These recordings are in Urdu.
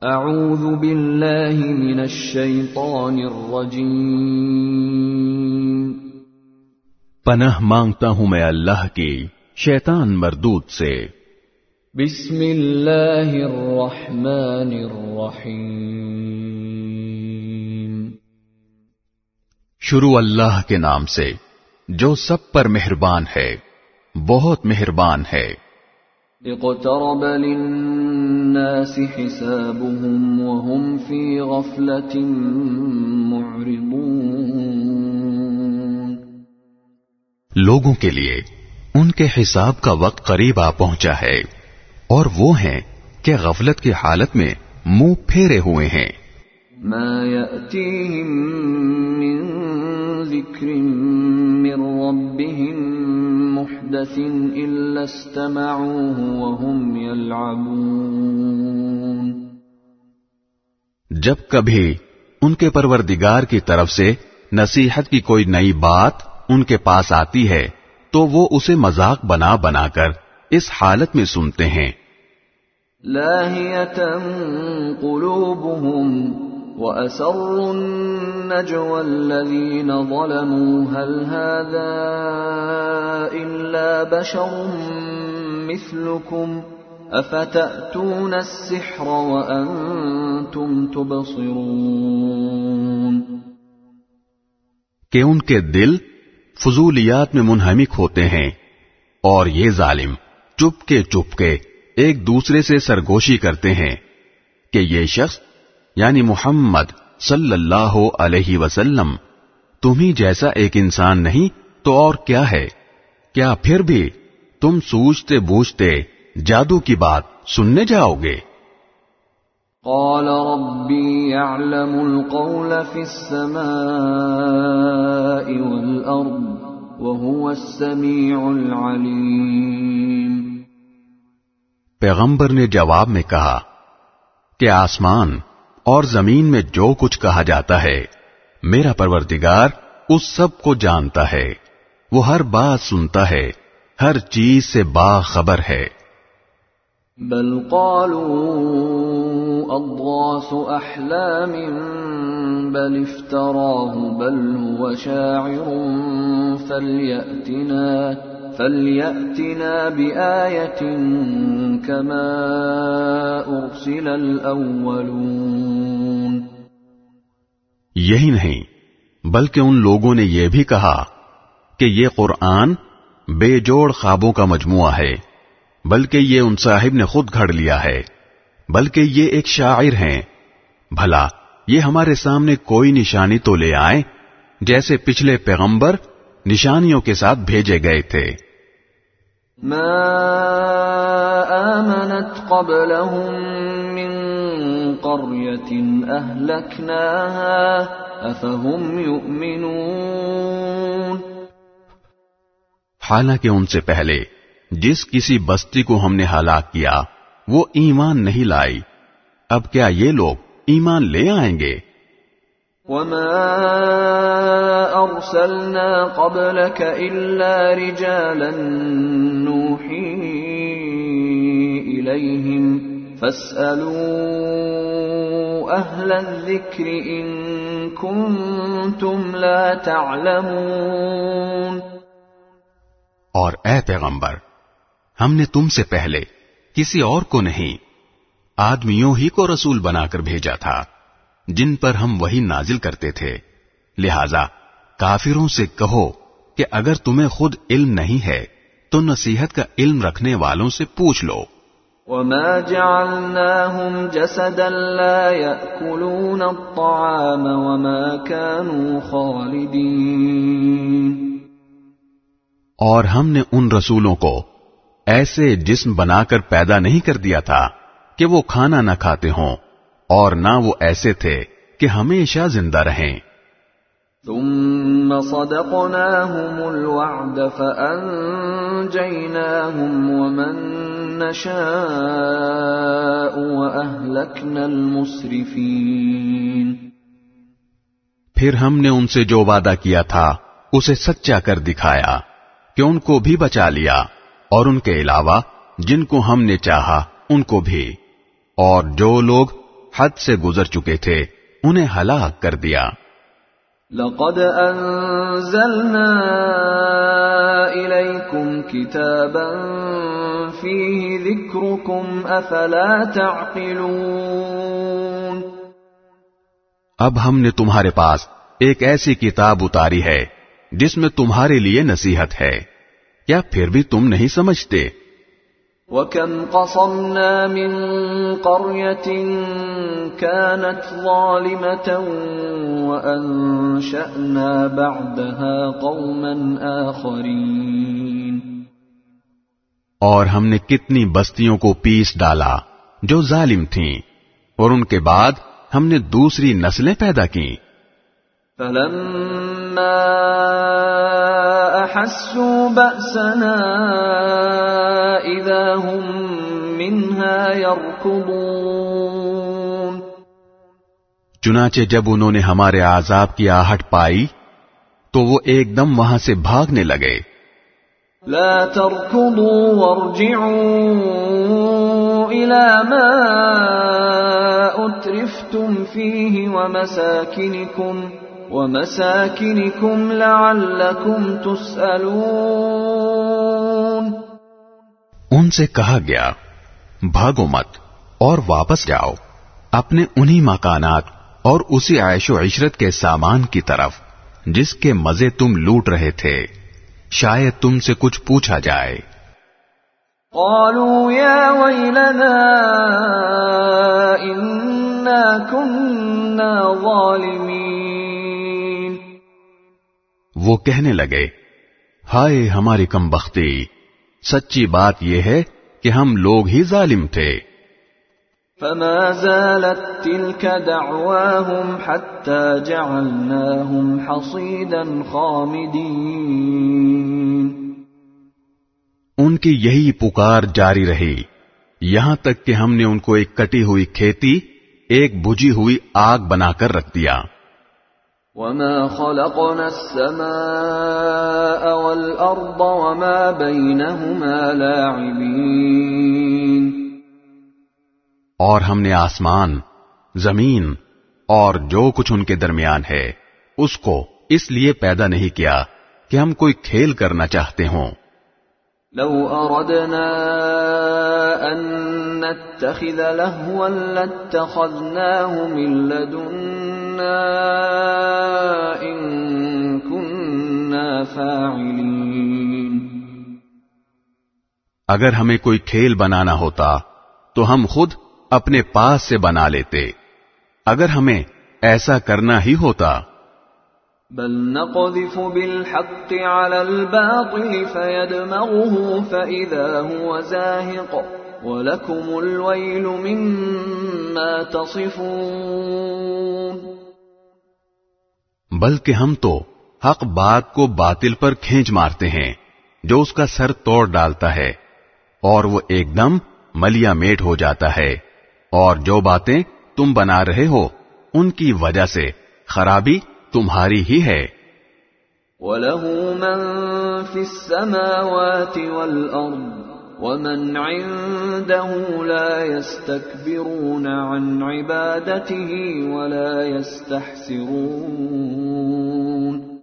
اعوذ باللہ من الشیطان الرجیم پناہ مانگتا ہوں میں اللہ کی شیطان مردود سے۔ بسم اللہ الرحمن الرحیم. شروع اللہ کے نام سے۔ جو سب پر مہربان ہے بہت مہربان ہے۔ اقترب للناس حسابهم وهم في غفلة معرضون. لوگوں کے لیے ان کے حساب کا وقت قریب آ پہنچا ہے اور وہ ہیں کہ غفلت کی حالت میں منہ پھیرے ہوئے ہیں۔ ما يأتيهم من ذكر من ربهم محدث إلا استمعوه وهم يلعبون جب کبھی ان کے پروردگار کی طرف سے نصیحت کی کوئی نئی بات ان کے پاس آتی ہے تو وہ اسے مذاق بنا بنا کر اس حالت میں سنتے ہیں۔ قلوبهم وأسروا النجوى الذين ظلموا هل هذا إلا بشر مثلكم أفتأتون السحر وأنتم تبصرون کہ ان کے دل فضولیات میں منہمک ہوتے ہیں اور یہ ظالم چپ کے چپ کے ایک دوسرے سے سرگوشی کرتے ہیں کہ یہ شخص یعنی محمد صلی اللہ علیہ وسلم تمہیں جیسا ایک انسان نہیں تو اور کیا ہے؟ کیا پھر بھی تم سوچتے بوجھتے جادو کی بات سننے جاؤ گے؟ قال ربي يعلم القول في السماء والأرض وهو السميع العليم پیغمبر نے جواب میں کہا کہ آسمان اور زمین میں جو کچھ کہا جاتا ہے، میرا پروردگار اس سب کو جانتا ہے۔ وہ ہر بات سنتا ہے، ہر چیز سے باخبر ہے۔ بل قالوا أضغاث أحلام بل افتراه، بل هو شاعر فليأتنا۔ فليأتنا بآية كما أرسل الأولون یہی نہیں، بلکہ ان لوگوں نے یہ بھی کہا کہ یہ قرآن بے جوڑ خوابوں کا مجموعہ ہے، بلکہ یہ ان صاحب نے خود گھڑ لیا ہے، بلکہ یہ ایک شاعر ہیں۔ بھلا، یہ ہمارے سامنے کوئی نشانی تو لے آئے جیسے پچھلے پیغمبر نشانیوں کے ساتھ بھیجے گئے تھے۔ ما آمنت قبلهم من قرية أهلكناها أفهم يؤمنون حالانکہ ان سے پہلے جس کسی بستی کو ہم نے ہلاک کیا، وہ ایمان نہیں لائی۔ اب کیا یہ لوگ ایمان لے آئیں گے؟ وما أرسلنا قبلك إلا رجالا نوحي إليهم فاسألوا أهل الذكر إن كنتم لا تعلمون اور اے پیغمبر، ہم نے تم سے پہلے کسی اور کو نہیں، آدمیوں ہی کو رسول بنا کر بھیجا تھا۔ جن پر ہم وہی نازل کرتے تھے۔ لہذا کافروں سے کہو کہ اگر تمہیں خود علم نہیں ہے تو نصیحت کا علم رکھنے والوں سے پوچھ لو۔ وما جعلناهم جسدا لا يأكلون الطعام وما كانوا خالدين۔ اور ہم نے ان رسولوں کو ایسے جسم بنا کر پیدا نہیں کر دیا تھا کہ وہ کھانا نہ کھاتے ہوں۔ اور نہ وہ ایسے تھے کہ ہمیشہ زندہ رہیں۔ ثم صدقناهم الوعد فأنجيناهم ومن نشاء وأهلكنا المسرفين۔ پھر ہم نے ان سے جو وعدہ کیا تھا اسے سچا کر دکھایا کہ ان کو بھی بچا لیا اور ان کے علاوہ جن کو ہم نے چاہا ان کو بھی۔ اور جو لوگ حد سے گزر چکے تھے انہیں ہلاک کر دیا۔ لقد أنزلنا إليكم كتابا فيه ذكركم أفلا تعقلون۔ اب ہم نے تمہارے پاس ایک ایسی کتاب اتاری ہے جس میں تمہارے لیے نصیحت ہے۔ کیا پھر بھی تم نہیں سمجھتے؟ وكم قصمنا من قرية كانت ظالمة وأنشأنا بعدها قوما آخرين اور ہم نے کتنی بستیوں کو پیس ڈالا جو ظالم تھیں اور ان کے بعد ہم نے دوسری نسلیں پیدا کی فلما أحسوا بأسنا إذا هم منها يركضون. چنانچہ جب انہوں نے ہمارے عذاب کی آہٹ پائی تو وہ ایک دم وہاں سے بھاگنے لگے۔ لا تركضوا وارجعوا إلى ما أترفتم فيه ومساكنكم. ومساكنكم لعلكم تسألون ان سے کہا گیا بھاگو مت اور واپس جاؤ اپنے انہی مکانات اور اسی عیش و عشرت کے سامان کی طرف جس کے مزے تم لوٹ رہے تھے شاید تم سے کچھ پوچھا جائے۔ قالوا يا ويلنا إنا كنا ظالمين۔ وہ کہنے لگے ہائے ہماری کم بختی سچی بات یہ ہے کہ ہم لوگ ہی ظالم تھے۔ فما زالت تلك دعواهم حتى جعلناهم حصيدا خامدين۔ ان کی یہی پکار جاری رہی۔ یہاں تک کہ ہم نے ان کو ایک کٹی ہوئی کھیتی ایک بجھی ہوئی آگ بنا کر رکھ دیا۔ وما خلقنا السماء والأرض وما بينهما لاعبين اور ہم نے آسمان زمین اور جو کچھ ان کے درمیان ہے اس کو اس لیے پیدا نہیں کیا کہ ہم کوئی کھیل کرنا چاہتے ہوں۔ لو أردنا أن نتخذ لهوا لاتخذناه من لدنا إن كنا فاعلين اگر ہمیں کوئی کھیل بنانا ہوتا تو ہم خود اپنے پاس سے بنا لیتے۔ اگر ہمیں ایسا کرنا ہی ہوتا۔ بل نقذف بالحق على الباطل فيدمغه فإذا هو زاهق ولكم الويل مما تصفون بلکہ ہم تو حق بات کو باطل پر کھینچ مارتے ہیں، جو اس کا سر توڑ ڈالتا ہے، اور وہ ایک دم ملیا میٹ ہو جاتا ہے۔ اور جو باتیں تم بنا رہے ہو، ان کی وجہ سے خرابی تمہاری ہی ہے۔ وله من في السماوات والأرض ومن عنده لا يستكبرون عن عبادته ولا يستحسرون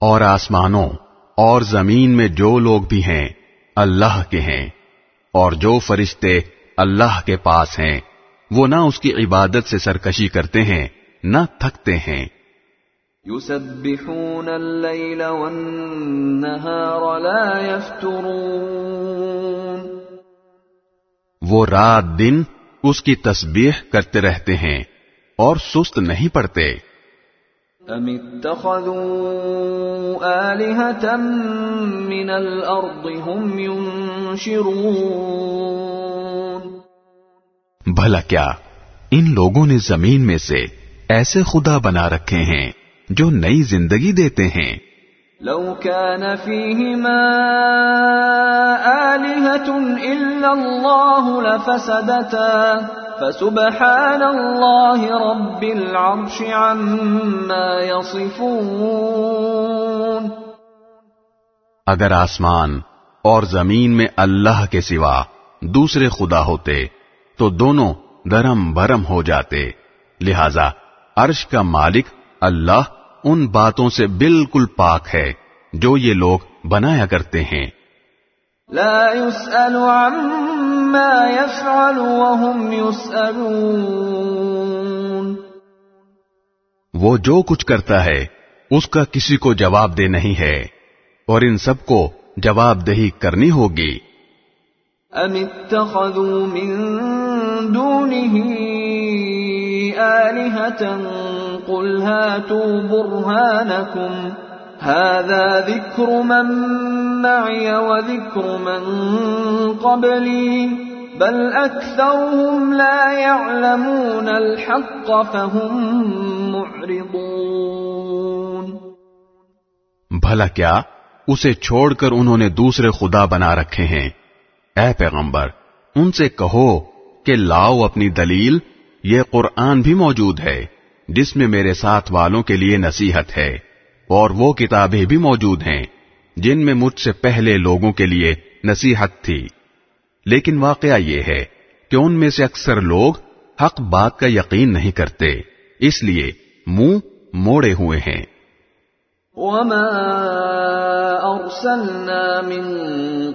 اور آسمانوں اور زمین میں جو لوگ بھی ہیں، اللہ کے ہیں۔ اور جو فرشتے اللہ کے پاس ہیں، وہ نہ اس کی عبادت سے سرکشی کرتے ہیں، نہ تھکتے ہیں۔ يسبحون الليل والنهار لا يفترون وہ رات دن اس کی تسبیح کرتے رہتے ہیں اور سست نہیں پڑتے۔ أم اتخذوا آلهة من الأرض هم ينشرون بھلا کیا ان لوگوں نے زمین میں سے ایسے خدا بنا رکھے ہیں جو نئی زندگی دیتے ہیں۔ لو كان فيهما آلهة إلا الله لفسدتا۔ فسبحان الله رب العرش عما يصفون۔ اگر آسمان اور زمین میں اللہ کے سوا دوسرے خدا ہوتے تو دونوں درم برم ہو جاتے۔ لہذا عرش کا مالک اللہ ان باتوں سے بالکل پاک ہے جو یہ لوگ بنایا کرتے ہیں۔ لا يسأل عما يفعل وهم يسألون۔ وہ جو کچھ کرتا ہے اس کا کسی کو جواب دہ نہیں ہے اور ان سب کو جواب دہی کرنی ہوگی۔ ام اتخذوا من دونه آلهة قل هاتوا برهانكم. هذا ذكر من معي وذكر من قبلي. بل أكثرهم لا يعلمون الحق فهم معرضون. بھلا کیا اسے چھوڑ کر انہوں نے دوسرے خدا بنا رکھے ہیں؟ اے پیغمبر، ان سے کہو کہ لاؤ اپنی دلیل، یہ قرآن بھی موجود ہے۔ جس میں میرے ساتھ والوں کے لیے نصیحت ہے، اور وہ کتابیں بھی موجود ہیں، جن میں مجھ سے پہلے لوگوں کے لیے نصیحت تھی۔ لیکن واقعہ یہ ہے کہ ان میں سے اکثر لوگ حق بات کا یقین نہیں کرتے، اس لیے منہ موڑے ہوئے ہیں۔ وما أرسلنا من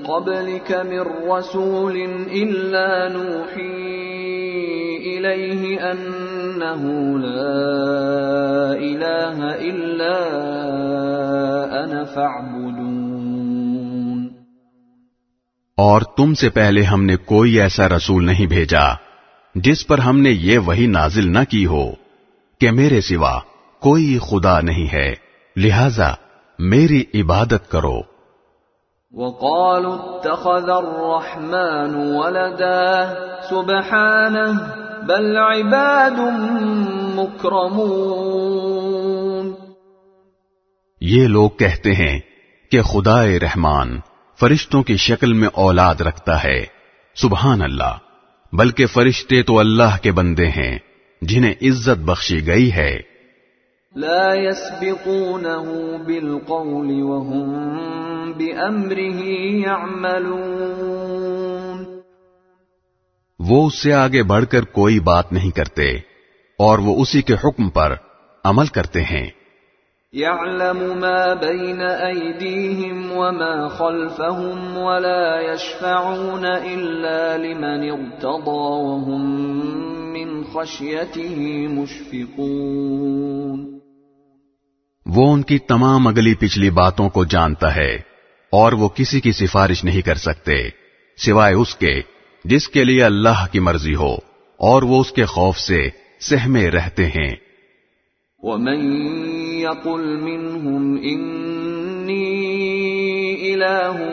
قبلك من رسول إلا نوحي إليه أنه لا إله إلا أنا فاعبدون. اور تم سے پہلے ہم نے کوئی ایسا رسول نہیں بھیجا جس پر ہم نے یہ وہی نازل نہ کی ہو کہ میرے سوا کوئی خدا نہیں ہے لہذا میری عبادت کرو۔ وقالوا اتخذ الرحمن ولدا سبحانه بل عباد مكرمون یہ لوگ کہتے ہیں کہ خدا رحمان فرشتوں کی شکل میں اولاد رکھتا ہے سبحان اللہ۔ بلکہ فرشتے تو اللہ کے بندے ہیں جنہیں عزت بخشی گئی ہے۔ لا يسبقونه بالقول وهم بأمره يعملون۔ وہ اس سے آگے بڑھ کر کوئی بات نہیں کرتے اور وہ اسی کے حکم پر عمل کرتے ہیں۔ يعلم ما بين أيديهم وما خلفهم ولا يشفعون إلا لمن ارتضى وهم من خشيته مشفقون۔ وہ ان کی تمام اگلی پچھلی باتوں کو جانتا ہے اور وہ کسی کی سفارش نہیں کر سکتے سوائے اس کے جس کے لیے اللہ کی مرضی ہو اور وہ اس کے خوف سے سہمے رہتے ہیں۔ ومن يقل منهم إني إله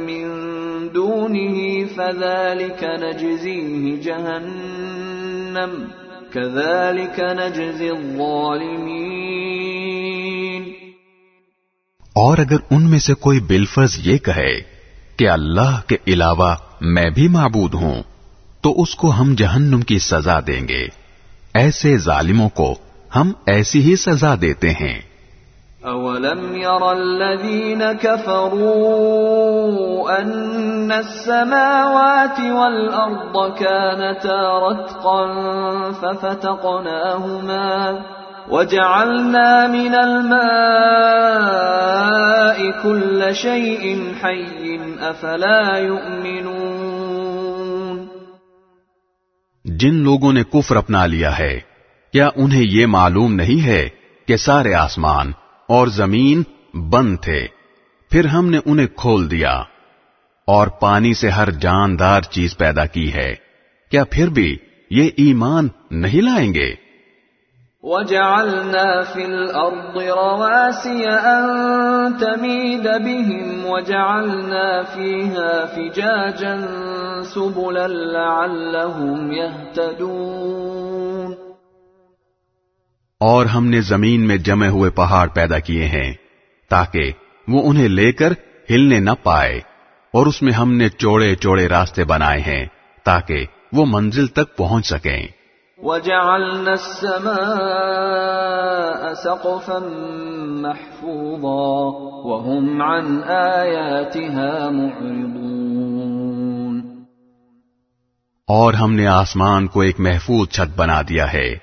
من دونه فذلك نجزيه جهنم كذلك نجزي الظالمين۔ اور اگر ان میں سے کوئی بالفرض یہ کہے کہ اللہ کے علاوہ میں بھی معبود ہوں، تو اس کو ہم جہنم کی سزا دیں گے۔ ایسے ظالموں کو ہم ایسی ہی سزا دیتے ہیں۔ أولم ير الذين كفروا أن السماوات والأرض كانتا رتقا ففتقناهما وجعلنا من الماء كل شيء حي أفلا يؤمنون جن لوگوں نے کفر اپنا لیا ہے، کیا انہیں یہ معلوم نہیں ہے کہ سارے آسمان اور زمین بند تھے؟ پھر ہم نے انہیں کھول دیا، اور پانی سے ہر جاندار چیز پیدا کی ہے۔ کیا پھر بھی یہ ایمان نہیں لائیں گے؟ وجعلنا في الأرض رواسي أن تميد بهم وجعلنا فيها فجاجا سبلا لعلهم يهتدون. اور ہم نے زمین میں جمے ہوئے پہاڑ پیدا کیے ہیں تاکہ وہ انہیں لے کر ہلنے نہ پائے اور اس میں ہم نے چوڑے چوڑے راستے بنائے ہیں تاکہ وہ منزل تک پہنچ سکیں۔ وجعلنا السماء سقفا محفوظا وهم عن آياتها معرضون. اور ہم نے آسمان کو ایک محفوظ چھت بنا دیا ہے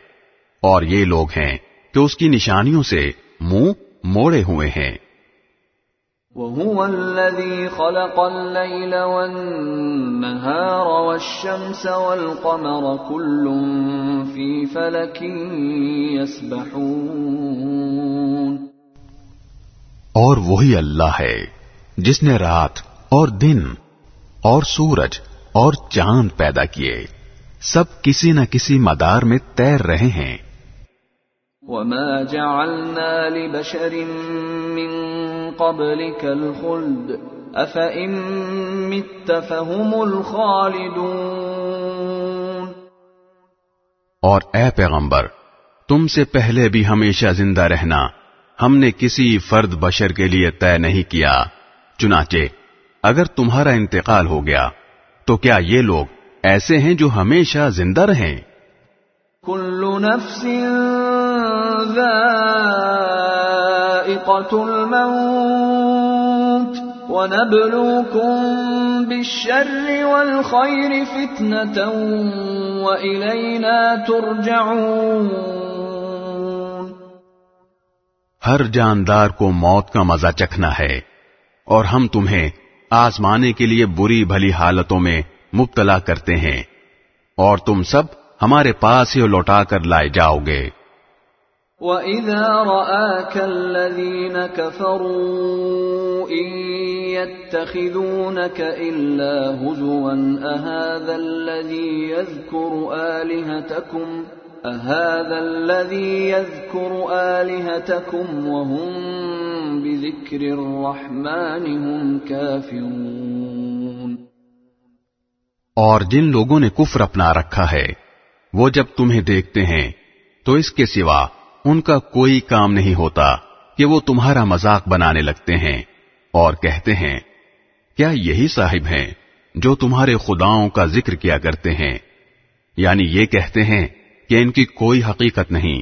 اور یہ لوگ ہیں کہ اس کی نشانیوں سے منہ موڑے ہوئے ہیں۔ وهو الذي خلق الليل والنهار والشمس والقمر كل في فلك يسبحون. اور وہی اللہ ہے جس نے رات اور دن اور سورج اور چاند پیدا کیے، سب کسی نہ کسی مدار میں تیر رہے ہیں۔ وما جعلنا لبشر من قبلك الخلد افئن مت فهم الخالدون اور اے پیغمبر تم سے پہلے بھی ہمیشہ زندہ رہنا ہم نے کسی فرد بشر کے لیے طے نہیں کیا۔ چنانچہ اگر تمہارا انتقال ہو گیا تو کیا یہ لوگ ایسے ہیں جو ہمیشہ زندہ رہیں؟ كل نفس ذائقة الموت ونبلوكم بالشر والخير فتنة وإلينا ترجعون. ہر جاندار کو موت کا مزہ چکھنا ہے اور ہم تمہیں آزمانے کے لیے بری بھلی حالتوں میں مبتلا کرتے ہیں اور تم سب ہمارے پاس ہی لوٹا کر لائے جاؤ گے۔ واذا راك الذين كفروا ان يتخذونك الا هزوا اهذا الذي يذكر الهتكم اهذا الذي يذكر الهتكم وهم بذكر الرحمن هم كافرون اور جن لوگوں نے کفر اپنا رکھا ہے وہ جب تمہیں دیکھتے ہیں تو اس کے سوا ان کا کوئی کام نہیں ہوتا کہ وہ تمہارا مذاق بنانے لگتے ہیں اور کہتے ہیں، کیا یہی صاحب ہیں جو تمہارے خداؤں کا ذکر کیا کرتے ہیں؟ یعنی یہ کہتے ہیں کہ ان کی کوئی حقیقت نہیں۔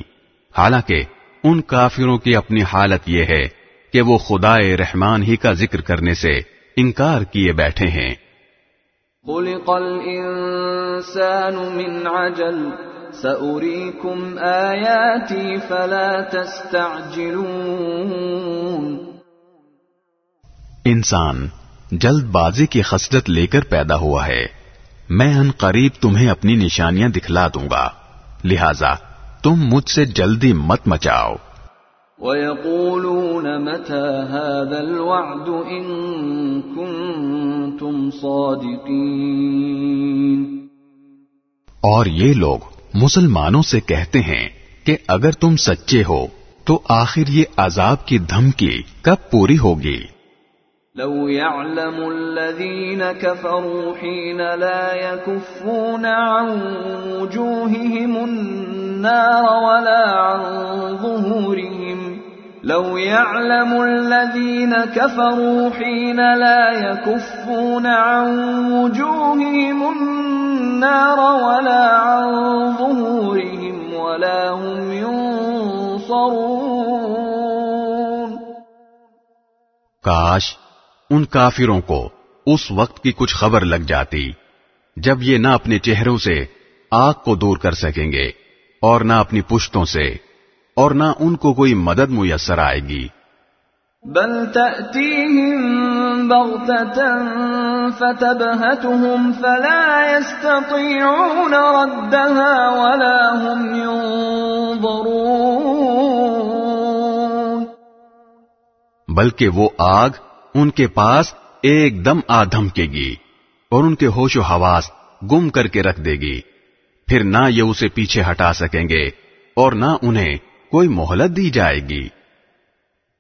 حالانکہ ان کافروں کی اپنی حالت یہ ہے کہ وہ خدائے رحمان ہی کا ذکر کرنے سے انکار کیے بیٹھے ہیں۔ خلق الإنسان من عجل۔ سأريكم آياتي فلا تستعجلون. انسان جلد بازی کی خصلت لے کر پیدا ہوا ہے۔ میں ان قریب تمہیں اپنی نشانیاں دکھلا دوں گا۔ لہذا تم مجھ سے جلدی مت مچاؤ۔ ويقولون متى هذا الوعد إن كنتم صادقين۔ اور یہ لوگ مسلمانوں سے کہتے ہیں کہ اگر تم سچے ہو، تو آخر یہ عذاب کی دھمکی کب پوری ہوگی؟ لو يعلم الذين كفروا حين لا يكفون عن وجوههم النار ولا عن ظهورهم لو يعلم الذين كفروا حين لا يكفون عن وجوههم النار ولا عن ظهورهم ولا هم ينصرون. کاش ان کافروں کو اس وقت کی کچھ خبر لگ جاتی جب یہ نہ اپنے چہروں سے آگ کو دور کر سکیں گے اور نہ اپنی پشتوں سے اور نہ ان کو کوئی مدد میسر آئے گی۔ بل تأتيهم بغتة فتبهتهم فلا يستطيعون ردها ولا هم ينظرون۔ بلکہ وہ آگ ان کے پاس ایک دم آ دھمکے گی اور ان کے ہوش و حواس گم کر کے رکھ دے گی۔ پھر نہ یہ اسے پیچھے ہٹا سکیں گے اور نہ انہیں کوئی مہلت دی جائے گی۔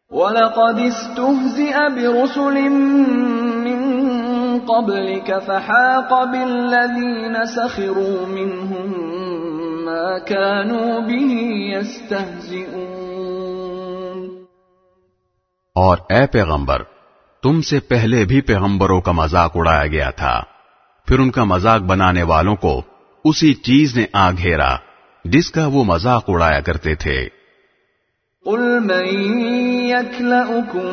وَلَقَدِ اسْتُهْزِئَ بِرُسُلٍ مِّن قَبْلِكَ فَحَاقَ بِالَّذِينَ سَخِرُوا مِنْهُمْ مَا كَانُوا بِهِ يَسْتَهْزِئُونَ۔ اور اے پیغمبر تم سے پہلے بھی پیغمبروں کا مذاق اڑایا گیا تھا۔ پھر ان کا مذاق بنانے والوں کو اسی چیز نے آ گھیرا جس کا وہ مذاق اڑایا کرتے تھے۔ قل من يكلأكم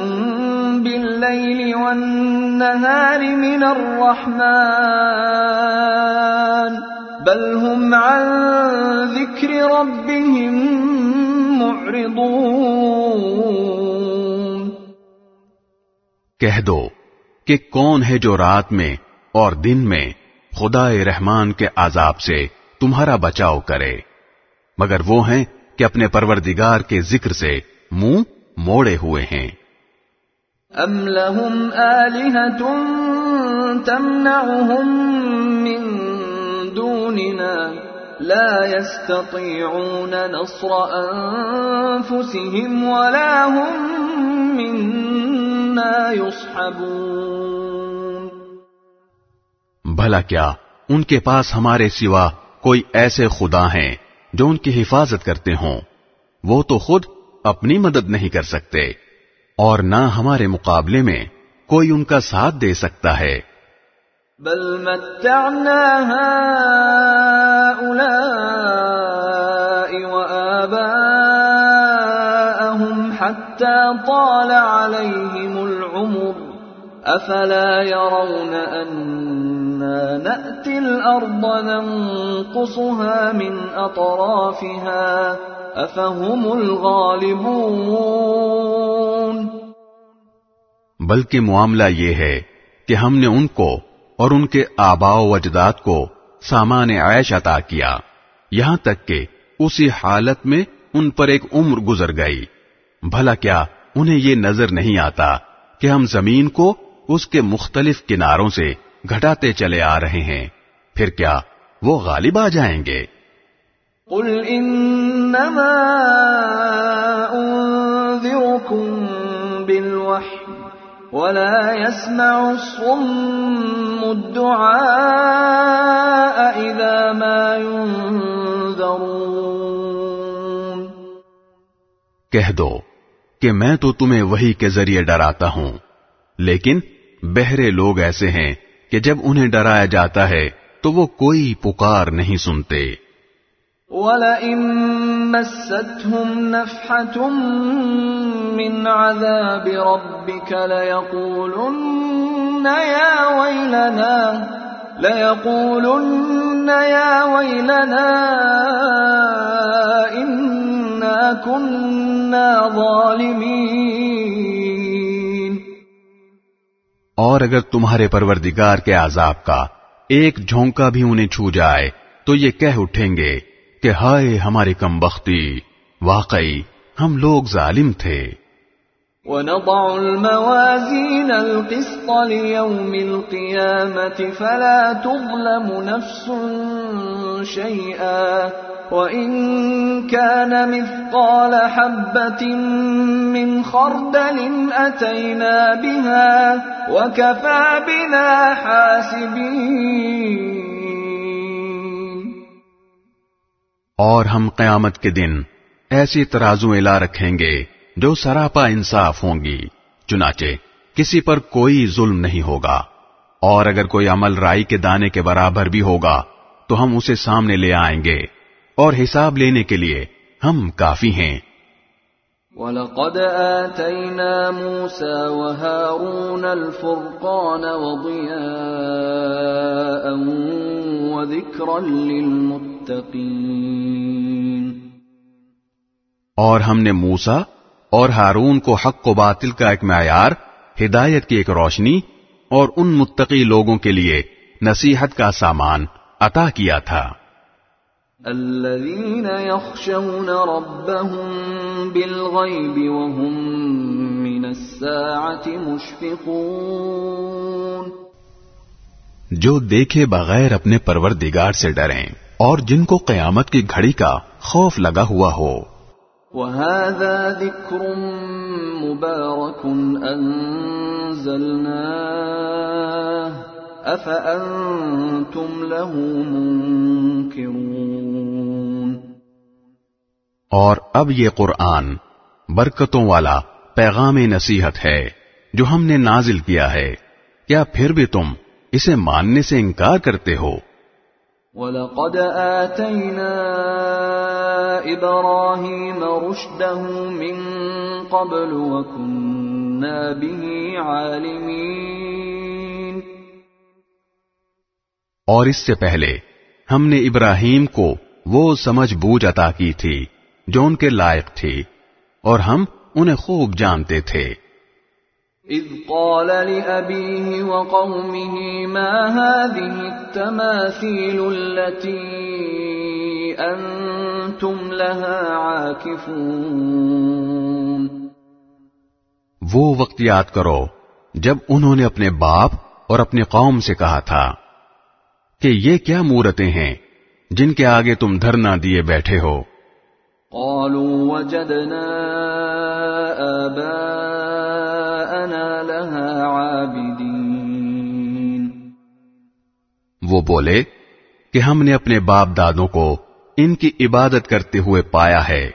بالليل والنهار من الرحمن بل هم عن ذكر ربهم معرضون کہہ دو کہ کون ہے جو رات میں اور دن میں خدا رحمان کے عذاب سے تمہارا بچاؤ کرے، مگر وہ ہیں کہ اپنے پروردگار کے ذکر سے منہ موڑے ہوئے ہیں۔ ام لهم آلهة تمنعهم من دوننا لا يستطيعون نصر أنفسهم ولا هم منا يصحبون۔ بھلا کیا ان کے پاس ہمارے سوا کوئی ایسے خدا ہیں؟ جو ان کی حفاظت کرتے ہوں، وہ تو خود اپنی مدد نہیں کر سکتے، اور نہ ہمارے مقابلے میں کوئی ان کا ساتھ دے سکتا ہے۔ بل متعنا هؤلاء وآباءهم حتى طال عليهم العمر، أفلا يرون أنا نأتي الأرض ننقصها من أطرافها أفهم الغالبون بلکہ معاملہ یہ ہے کہ ہم نے ان کو اور ان کے آبا و اجداد کو سامان عیش عطا کیا۔ یہاں تک کہ اسی حالت میں ان پر ایک عمر گزر گئی۔ بھلا کیا انہیں یہ نظر نہیں آتا کہ ہم زمین کو اس کے مختلف کناروں سے گھٹاتے چلے آ رہے ہیں۔ پھر کیا وہ غالب آ جائیں گے؟ قل انما انذركم بالوحي ولا يسمع الصم الدعاء اذا ما ينذرون۔ کہہ دو کہ میں تو تمہیں وہی کے ذریعے ڈراتا ہوں لیکن بہرے لوگ ایسے ہیں کہ جب انہیں ڈرایا جاتا ہے تو وہ کوئی پکار نہیں سنتے۔ وَلَئِن مَسَّتْهُمْ نَفْحَةٌ مِّنْ عَذَابِ رَبِّكَ لَيَقُولُنَّ يَا وَيْلَنَا، لَيَقُولُنَّ يَا وَيْلَنَا، إِنَّا كُنَّا ظَالِمِينَ۔ اور اگر تمہارے پروردگار کے عذاب کا ایک جھونکا بھی انہیں چھو جائے، تو یہ کہہ اٹھیں گے کہ ہائے ہماری کم بختی، واقعی ہم لوگ ظالم تھے۔ ونضع الموازين القسط ليوم القيامة فلا تظلم نفس شيئا وإن كان مثقال حبة من خردل أتينا بها وكفى بنا حاسبين۔ اور ہم قیامت کے دن ایسی ترازویں لا رکھیں گے جو سراپا انصاف ہوں گی، چنانچہ کسی پر کوئی ظلم نہیں ہوگا۔ اور اگر کوئی عمل رائی کے دانے کے برابر بھی ہوگا، تو ہم اسے سامنے لے آئیں گے۔ اور حساب لینے کے لیے ہم کافی ہیں۔ وَلَقَدْ آتَيْنَا مُوسَى وَهَارُونَ الْفُرْقَانَ وَضِيَاءً وَذِكْرًا لِّلْمُتَّقِينَ۔ اور ہم نے موسا اور ہارون کو حق و باطل کا ایک معیار ہدایت کی ایک روشنی اور ان متقی لوگوں کے لیے نصیحت کا سامان عطا کیا تھا۔ الذين يخشون ربهم بالغيب وهم من الساعة مشفقون جو دیکھے بغیر اپنے پروردگار سے ڈریں اور جن کو قیامت کی گھڑی کا خوف لگا ہوا ہو۔ وهذا ذكر مبارك أنزلناه۔ أفأنتم له منكرون اور اب یہ قرآن برکتوں والا پیغام نصیحت ہے جو ہم نے نازل کیا ہے۔ کیا پھر بھی تم اسے ماننے سے انکار کرتے ہو؟ وَلَقَدْ آتَيْنَا إبراهيم رشده من قبل وكنا به عالمين اور اس سے پہلے ہم نے ابراہیم کو وہ سمجھ بوجھ عطا کی تھی جو ان کے لائق تھی اور ہم انہیں خوب جانتے تھے۔ إذ قال لأبيه وقومه ما هذه التماثيل التي أنتم لها عاكفون وہ وقت یاد کرو جب انہوں نے اپنے باپ اور اپنی قوم سے کہا تھا۔ کہ یہ کیا مورتیں ہیں جن کے آگے تم دھرنا دیے بیٹھے ہو۔ قالوا وجدنا آباءنا لها عابدين وہ بولے کہ ہم نے اپنے باپ دادوں کو ان کی عبادت کرتے ہوئے پایا ہے۔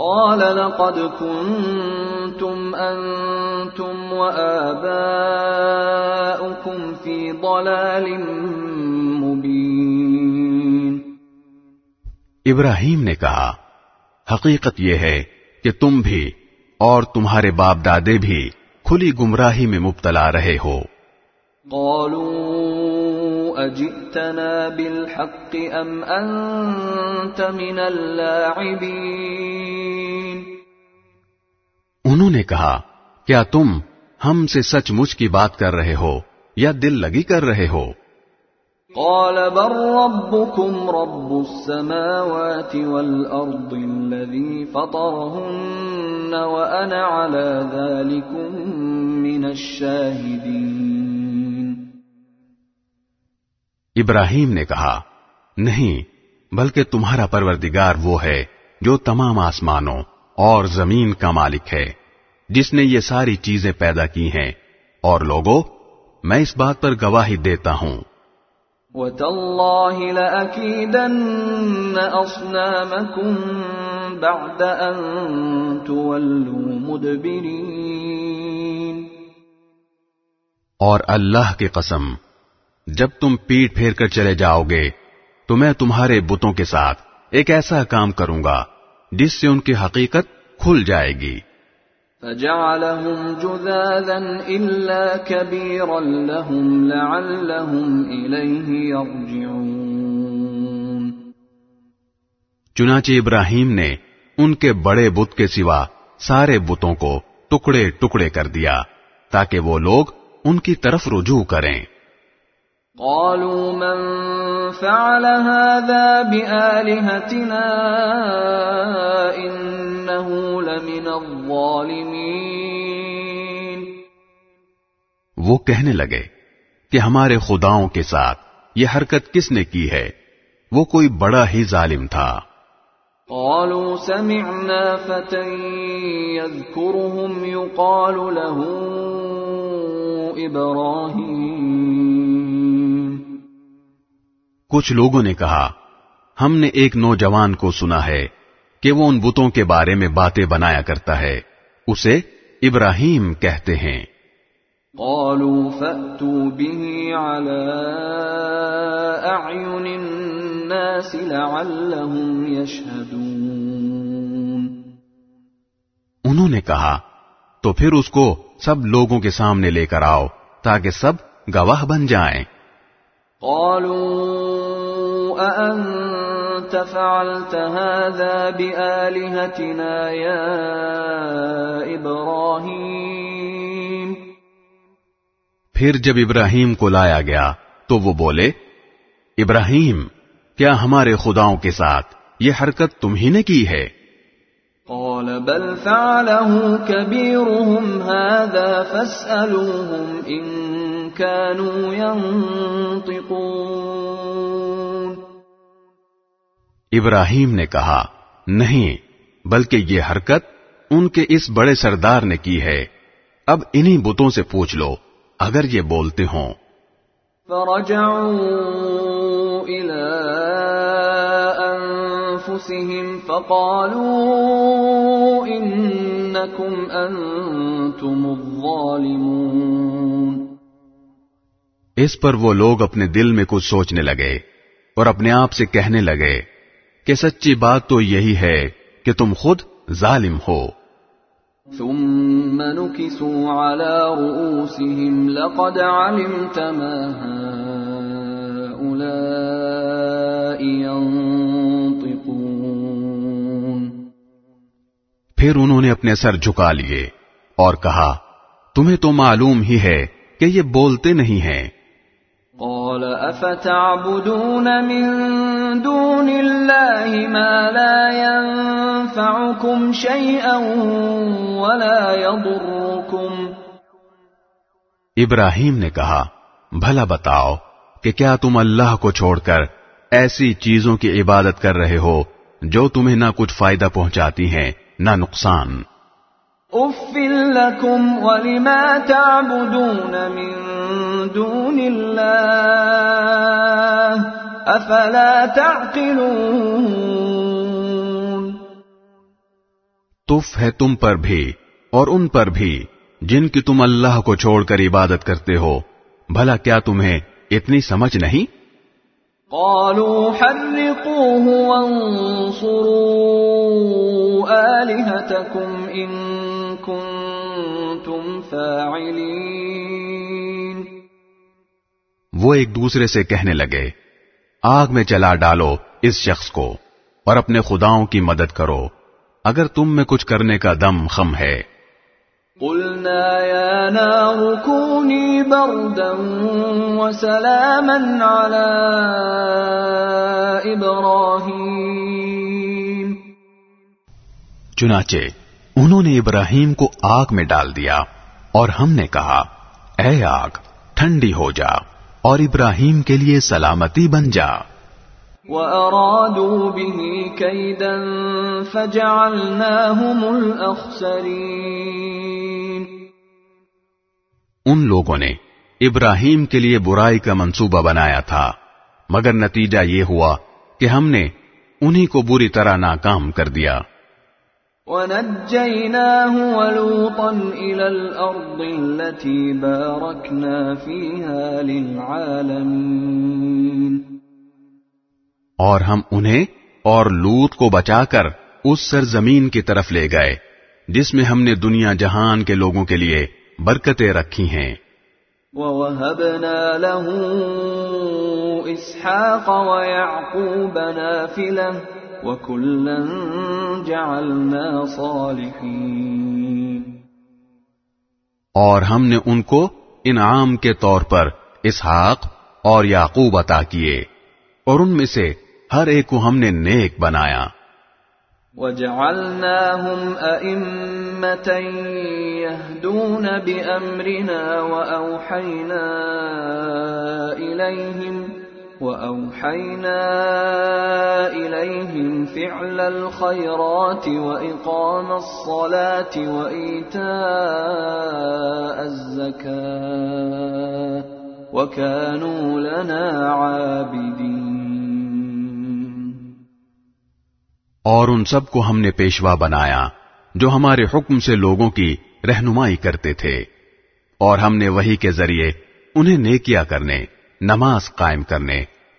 قال لقد كنتم أنتم وآباؤكم في ضلال مبين. ابراہیم نے کہا حقیقت یہ ہے کہ تم بھی اور تمہارے باپ دادے بھی کھلی گمراہی میں مبتلا رہے ہو۔ قالوا أجئتنا بالحق أم أنت من اللاعبين انہوں نے کہا کیا تم ہم سے سچ مچ کی بات کر رہے ہو یا دل لگی کر رہے ہو؟ قال بل ربكم رب السماوات والأرض الذي فطرهن وأنا على ذلكم من الشاهدين ابراہیم نے کہا نہیں بلکہ تمہارا پروردگار وہ ہے جو تمام آسمانوں اور زمین کا مالک ہے جس نے یہ ساری چیزیں پیدا کی ہیں۔ اور لوگوں میں اس بات پر گواہی دیتا ہوں۔ وتالله لأكيدن أصنامكم بعد أن تولوا مدبرين۔ اور اللہ کی قسم جب تم پیٹ پھیر کر چلے جاؤ گے تو میں تمہارے بتوں کے ساتھ ایک ایسا کام کروں گا جس سے ان کی حقیقت کھل جائے گی۔ فجعلهم جذاذا إلا كبيرا لهم لعلهم إليه يرجعون۔ چنانچہ ابراہیم نے ان کے بڑے بت کے سوا سارے بتوں کو ٹکڑے ٹکڑے کر دیا تاکہ وہ لوگ ان کی طرف رجوع کریں۔ قالوا من فعل هذا بآلهتنا إنه لمن الظالمين وہ کہنے لگے کہ ہمارے خداؤں کے ساتھ یہ حرکت کس نے کی ہے؟ وہ کوئی بڑا ہی ظالم تھا۔ قالوا سمعنا فتى يذكرهم يقال له إبراهيم. کچھ لوگوں نے کہا ہم نے ایک نوجوان کو سنا ہے کہ وہ ان بتوں کے بارے میں باتیں بنایا کرتا ہے اسے ابراہیم کہتے ہیں۔ قالوا فأتوا به على أعين الناس لعلهم يشهدون۔ انہوں نے کہا تو پھر اس کو سب لوگوں کے سامنے لے کر آؤ تاکہ سب گواہ بن جائیں۔ قالوا أأنت فعلت هذا بآلهتنا يا إبراهيم؟ پھر جب ابراہیم کو لایا گیا تو وہ بولے ابراہیم کیا ہمارے خداؤں کے ساتھ یہ حرکت تم ہی نے کی ہے؟ قال بل فعله كبيرهم هذا فاسألوهم إن كانوا ينطقون ابراہیم نے کہا نہیں بلکہ یہ حرکت ان کے اس بڑے سردار نے کی ہے۔ اب انہی بتوں سے پوچھ لو اگر یہ بولتے ہوں۔ فرجعوا إلى أنفسهم فقالوا إنكم أنتم الظالمون۔ اس پر وہ لوگ اپنے دل میں کچھ سوچنے لگے اور اپنے آپ سے کہنے لگے۔ کہ سچی بات تو یہی ہے کہ تم خود ظالم ہو۔ ثم نكسوا على رؤوسهم لقد علمت ما هؤلاء ينطقون۔ پھر انہوں نے اپنے سر جھکا لیے اور کہا تمہیں تو معلوم ہی ہے کہ یہ بولتے نہیں ہیں۔ قال افتعبدون من دون الله ما لا ينفعكم شيئا ولا يضركم. ابراہیم نے کہا بھلا بتاؤ کہ کیا تم اللہ کو چھوڑ کر ایسی چیزوں کی عبادت کر رہے ہو جو تمہیں نہ کچھ فائدہ پہنچاتی ہیں نہ نقصان؟ لكم ولما تعبدون من دون الله افلا تعقلون تف ہے تم پر بھی اور ان پر بھی جن کی تم اللہ کو چھوڑ کر عبادت کرتے ہو۔ بھلا کیا تمہیں اتنی سمجھ نہیں؟ قالوا حرقوه وانصروا آلهتكم إن كنتم فاعلين۔ وہ ایک دوسرے سے کہنے لگے آگ میں چلا ڈالو اس شخص کو اور اپنے خداؤں کی مدد کرو۔ اگر تم میں کچھ کرنے کا دم خم ہے۔ قلنا يا نار كوني بردا وسلاما على إبراهيم۔ چنانچہ انہوں نے ابراہیم کو آگ میں ڈال دیا اور ہم نے کہا اے آگ ٹھنڈی ہو جا۔ اور ابراہیم کے لیے سلامتی بن جا۔ وأرادوا به كيدا فجعلناهم الأخسرين۔ ان لوگوں نے ابراہیم کے لیے برائی کا منصوبہ بنایا تھا مگر نتیجہ یہ ہوا کہ ہم نے انہی کو بری طرح ناکام کر دیا۔ ونجيناه ولوطا إلى الأرض التي باركنا فيها للعالمين۔ اور ہم انہیں اور لوت کو بچا کر اس سرزمین کی طرف لے گئے جس میں ہم نے دنیا جہان کے لوگوں کے لیے برکتیں رکھی ہیں۔ ووهبنا له إسحاق ويعقوب نافلة وكلا جعلنا صالحين۔ اور ہم نے ان کو انعام کے طور پر اسحاق اور یعقوب عطا کیے اور ان میں سے ہر ایک کو ہم نے نیک بنایا۔ وجعلناهم أئمة يهدون بأمرنا وأوحينا إليهم وأوحينا إليهم فعل الخيرات وإقام الصلاة وإيتاء الزكاة وكانوا لنا عابدين۔ اور ان سب کو ہم نے پیشوا بنایا جو ہمارے حکم سے لوگوں کی رہنمائی کرتے تھے اور ہم نے وہی کے ذریعے انہیں نیکیا کرنے نماز قائم کرنے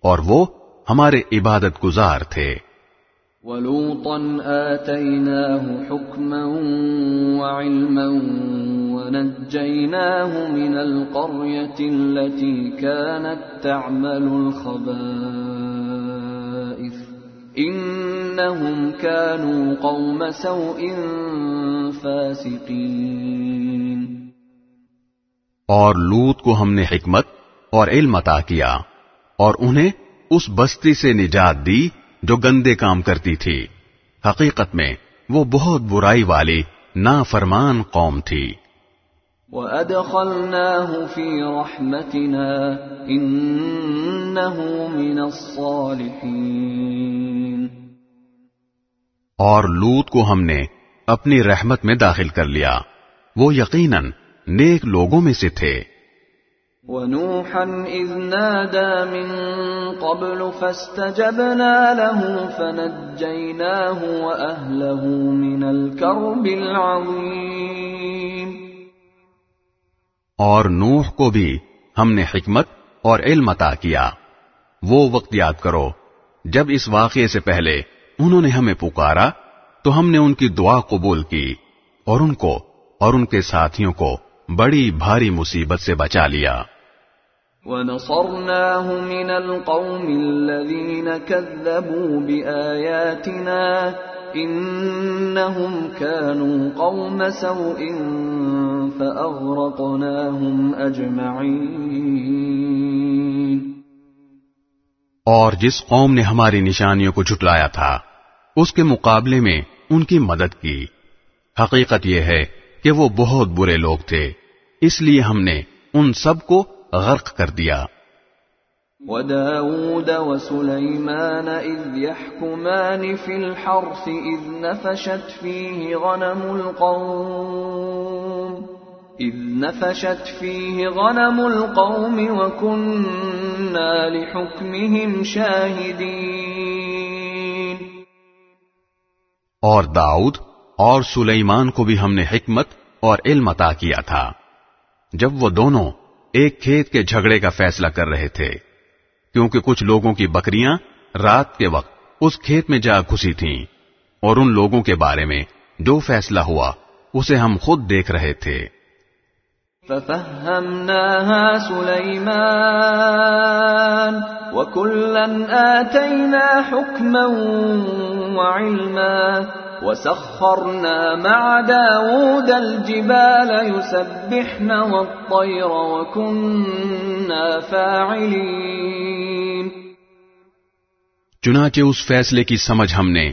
اور وہ ہمارے عبادت گزار تھے ولوطا آتيناه حكما وعلما ونجيناه من القرية التي كانت تعمل الخبائث. إنهم كانوا قوم سوء فاسقين. اور لوت کو ہم نے حکمت اور علم عطا کیا اور انہیں اس بستی سے نجات دی جو گندے کام کرتی تھی۔ حقیقت میں وہ بہت برائی والی نافرمان قوم تھی۔ وأدخلناه في رحمتنا إنه من الصالحين۔ اور لوت کو ہم نے اپنی رحمت میں داخل کر لیا۔ وہ یقیناً نیک لوگوں میں سے تھے۔ ونوحا إذ نادى من قبل فاستجبنا له فنجيناه وأهله من الكرب العظيم۔ اور نوح کو بھی ہم نے حکمت اور علم عطا کیا۔ وہ وقت یاد کرو جب اس واقعے سے پہلے انہوں نے ہمیں پکارا تو ہم نے ان کی دعا قبول کی اور ان کو اور ان کے ساتھیوں کو بڑی بھاری مصیبت سے بچا لیا۔ ونصرناه من القوم الذين كذبوا بآياتنا إنهم كانوا قوم سوء فأغرقناهم أجمعين۔ اور جس قوم نے ہماری نشانیوں کو جھٹلایا تھا اس کے مقابلے میں ان کی مدد کی۔ حقیقت یہ ہے کہ وہ بہت برے لوگ تھے۔ اس لیے ہم نے ان سب کو غرق کر دیا۔ وداود وسليمان إذ يحكمان في الحرث إذ نفشت فيه غنم القوم۔ إذ نفشت فيه غنم القوم وكنا لحكمهم شاهدين اور داؤد اور سلیمان کو بھی ہم نے حکمت اور علم عطا کیا تھا۔ جب وہ دونوں ایک کھیت کے جھگڑے کا فیصلہ کر رہے تھے، کیونکہ کچھ لوگوں کی بکریاں رات کے وقت اس کھیت میں جا گھسی تھیں، اور ان لوگوں کے بارے میں جو فیصلہ ہوا، اسے ہم خود دیکھ رہے تھے۔ ففهمناها سليمان وكلا آتينا حكما وعلما وسخرنا مع داود الجبال يسبحن والطير وكنا فاعلين. چنانچہ اس فیصلے کی سمجھ ہم نے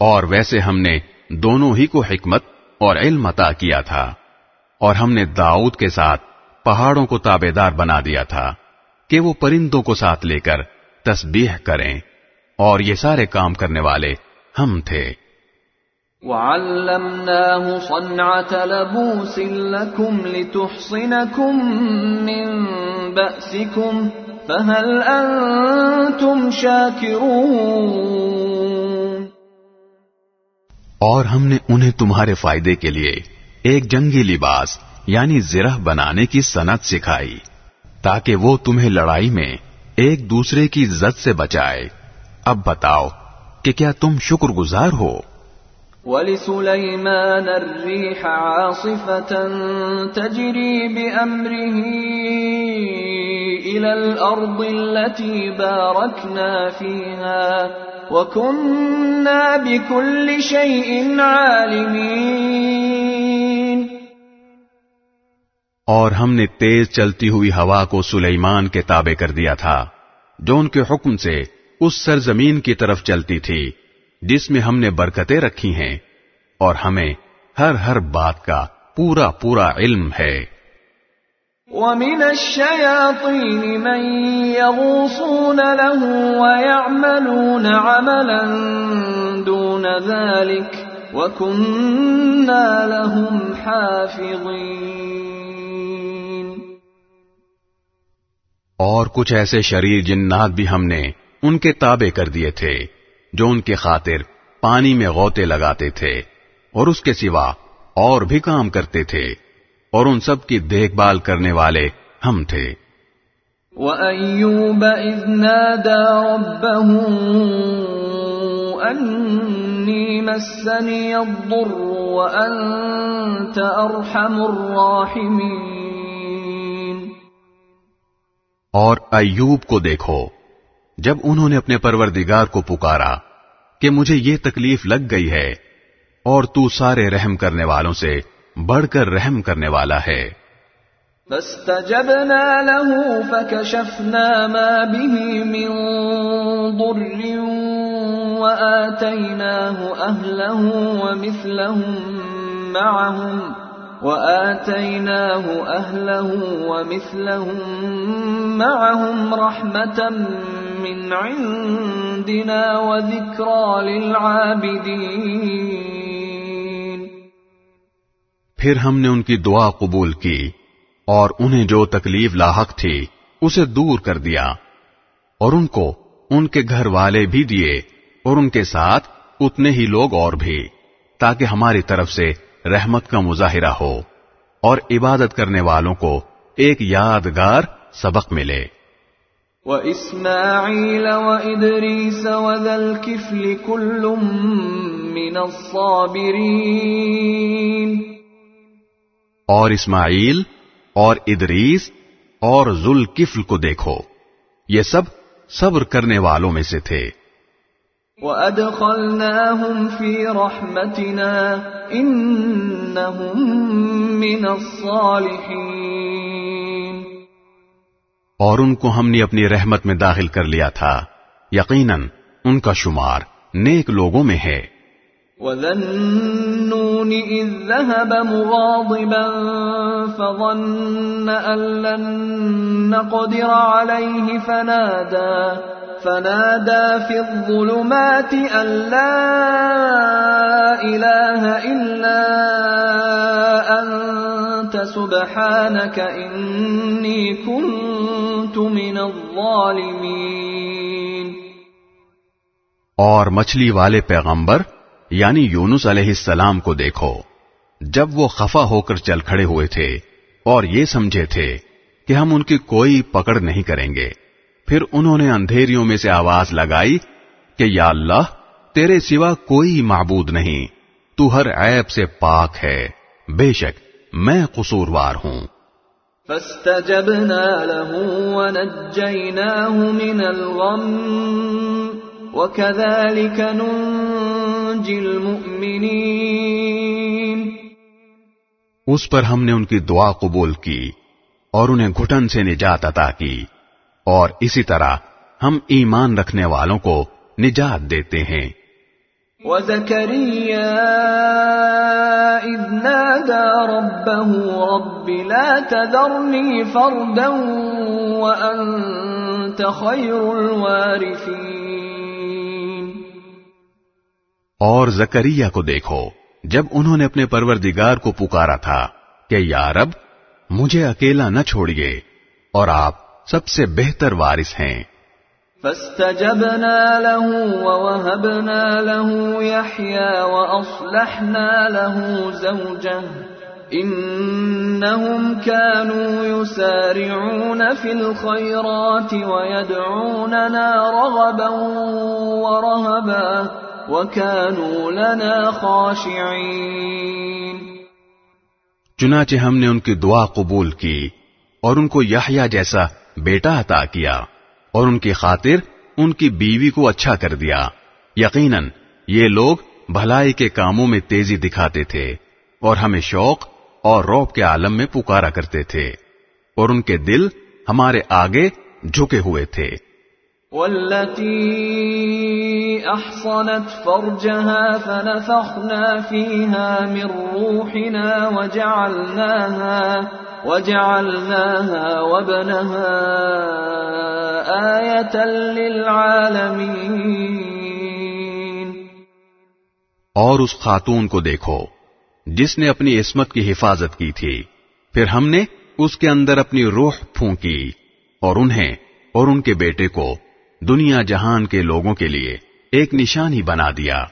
اور ویسے ہم نے دونوں ہی کو حکمت اور علم عطا کیا تھا۔ اور ہم نے داؤد کے ساتھ پہاڑوں کو تابے دار بنا دیا تھا کہ وہ پرندوں کو ساتھ لے کر تسبیح کریں اور یہ سارے کام کرنے والے ہم تھے۔ وعلمناه صنعة لبوس لكم لتحصنكم من بأسكم فهل أنتم شاكرون اور ہم نے انہیں تمہارے فائدے کے لیے ایک جنگی لباس یعنی زرہ بنانے کی صنعت سکھائی، تاکہ وہ تمہیں لڑائی میں ایک دوسرے کی عزت سے بچائے۔ اب بتاؤ کہ کیا تم شکر گزار ہو؟ ولسليمان الريح عاصفة تجري بأمره إلى الأرض التي باركنا فيها۔ وكنا بكل شيء عالمين۔ اور ہم نے تیز چلتی ہوئی ہوا کو سلیمان کے تابع کر دیا تھا، جو ان کے حکم سے اس سرزمین کی طرف چلتی تھی، جس میں ہم نے برکتیں رکھی ہیں، اور ہمیں ہر ہر بات کا پورا پورا علم ہے۔ ومن الشياطين من يغوصون له ويعملون عملا دون ذلك وكنا لهم حافظين. اور کچھ ایسے شریر جنات بھی ہم نے ان کے تابع کر دیے تھے جو ان کے خاطر پانی میں غوطے لگاتے تھے اور اس کے سوا اور بھی کام کرتے تھے۔ اور ان سب کی دیکھ بھال کرنے والے ہم تھے۔ وَأَيُّوبَ إِذْ نَادَى رَبَّهُ أَنِّي مَسَّنِيَ الضُّرُّ وَأَنْتَ أَرْحَمُ الرَّاحِمِينَ۔ اور ایوب کو دیکھو جب انہوں نے اپنے پروردگار کو پکارا کہ مجھے یہ تکلیف لگ گئی ہے اور تو سارے رحم کرنے والوں سے بڑھ کر رحم کرنے والا ہے فاستجبنا له فكشفنا ما به من ضر وآتيناه أهله ومثلهم معهم وآتيناه أهله ومثلهم معهم رحمة من عندنا وذكرى للعابدين. پھر ہم نے ان کی دعا قبول کی اور انہیں جو تکلیف لاحق تھی، اسے دور کر دیا اور ان کو ان کے گھر والے بھی دیے اور ان کے ساتھ اتنے ہی لوگ اور بھی، تاکہ ہماری طرف سے رحمت کا مظاہرہ ہو اور عبادت کرنے والوں کو ایک یادگار سبق ملے۔ وإسماعيل وإدريس وذا الكفل كل من اور اسماعیل اور ادریس اور ذوالکفل کو دیکھو۔ یہ سب صبر کرنے والوں میں سے تھے۔ وأدخلناهم في رحمتنا إنهم من الصالحين۔ اور ان کو ہم نے اپنی رحمت میں داخل کر لیا تھا۔ یقیناً ان کا شمار نیک لوگوں میں ہے۔ وذا النون إذ ذهب مغاضبا فظن أن لن نقدر عليه فنادى فنادى في الظلمات أن لا إله إلا أنت سبحانك إني كنت من الظالمين۔ اور مچھلی والے پیغمبر یعنی یونس علیہ السلام کو دیکھو، جب وہ خفا ہو کر چل کھڑے ہوئے تھے اور یہ سمجھے تھے کہ ہم ان کی کوئی پکڑ نہیں کریں گے، پھر انہوں نے اندھیریوں میں سے آواز لگائی کہ یا اللہ، تیرے سوا کوئی معبود نہیں، تو ہر عیب سے پاک ہے، بے شک میں قصوروار ہوں۔ فاستجبنا له ونجيناه من الغم۔ وكذلك ننجي المؤمنين۔ اس پر ہم نے ان کی دعا قبول کی اور انہیں گھٹن سے نجات عطا کی اور اسی طرح ہم ایمان رکھنے والوں کو نجات دیتے ہیں۔ وزكريا إذ نادى ربه رب لا تذرني فردا وأنت خير الوارثين۔ اور زکریہ کو دیکھو، جب انہوں نے اپنے پروردگار کو پکارا تھا کہ، یا رب، مجھے اکیلا نہ چھوڑیے، اور آپ سب سے بہتر وارث ہیں۔ فاستجبنا له ووهبنا له يحيى وأصلحنا له زوجه إنهم كانوا يسارعون في الخيرات ويدعوننا رغبا ورهبا وكانوا لنا خاشعين۔ چنانچہ ہم نے ان کی دعا قبول کی اور ان کو یحییٰ جیسا بیٹا عطا کیا اور ان کی خاطر ان کی بیوی کو اچھا کر دیا۔ یقیناً یہ لوگ بھلائی کے کاموں میں تیزی دکھاتے تھے اور ہمیں شوق اور روب کے عالم میں پکارا کرتے تھے اور ان کے دل ہمارے آگے جھکے ہوئے تھے۔ والتي أحصنت فرجها فنفخنا فيها من روحنا وجعلناها وجعلناها وابنها آية للعالمين. اور اس خاتون کو دیکھو، جس نے اپنی عصمت کی حفاظت کی تھی۔ پھر ہم نے اس کے اندر اپنی روح پھونکی اور انہیں اور ان کے بیٹے کو دنیا جہان کے لوگوں کے لیے ایک نشانی بنا دیا۔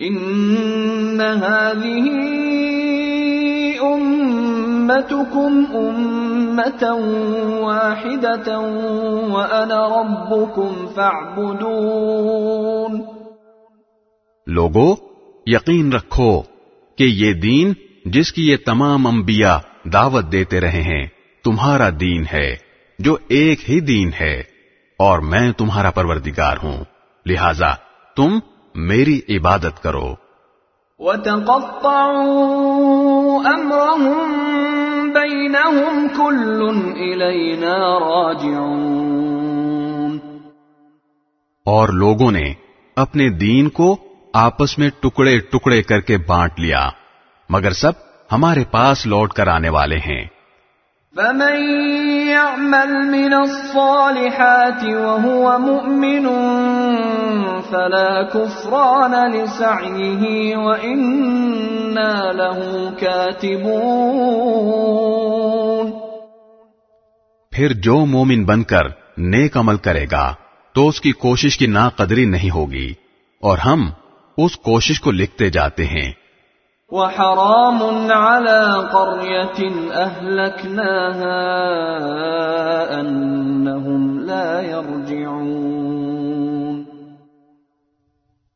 إن هذه أمتكم أمة واحدة وأنا ربكم فاعبدون۔ لوگو یقین رکھو کہ یہ دین جس کی یہ تمام انبیاء دعوت دیتے رہے ہیں تمہارا دین ہے جو ایک ہی دین ہے اور میں تمہارا پروردگار ہوں۔ لہذا تم میری عبادت کرو۔ وتقطعوا أمرهم بينهم كل إلينا راجعون۔ اور لوگوں نے اپنے دین کو آپس میں ٹکڑے ٹکڑے کر کے بانٹ لیا مگر سب ہمارے پاس لوٹ کر آنے والے ہیں۔ فمن يعمل من الصالحات وهو مؤمن فلا كفران لسعيه وإنا له كاتبون پھر جو مومن بن کر نیک عمل کرے گا تو اس کی کوشش کی نا قدری نہیں ہوگی اور ہم اس کوشش کو لکھتے جاتے ہیں۔ وحرام على قرية أهلكناها أنهم لا يرجعون.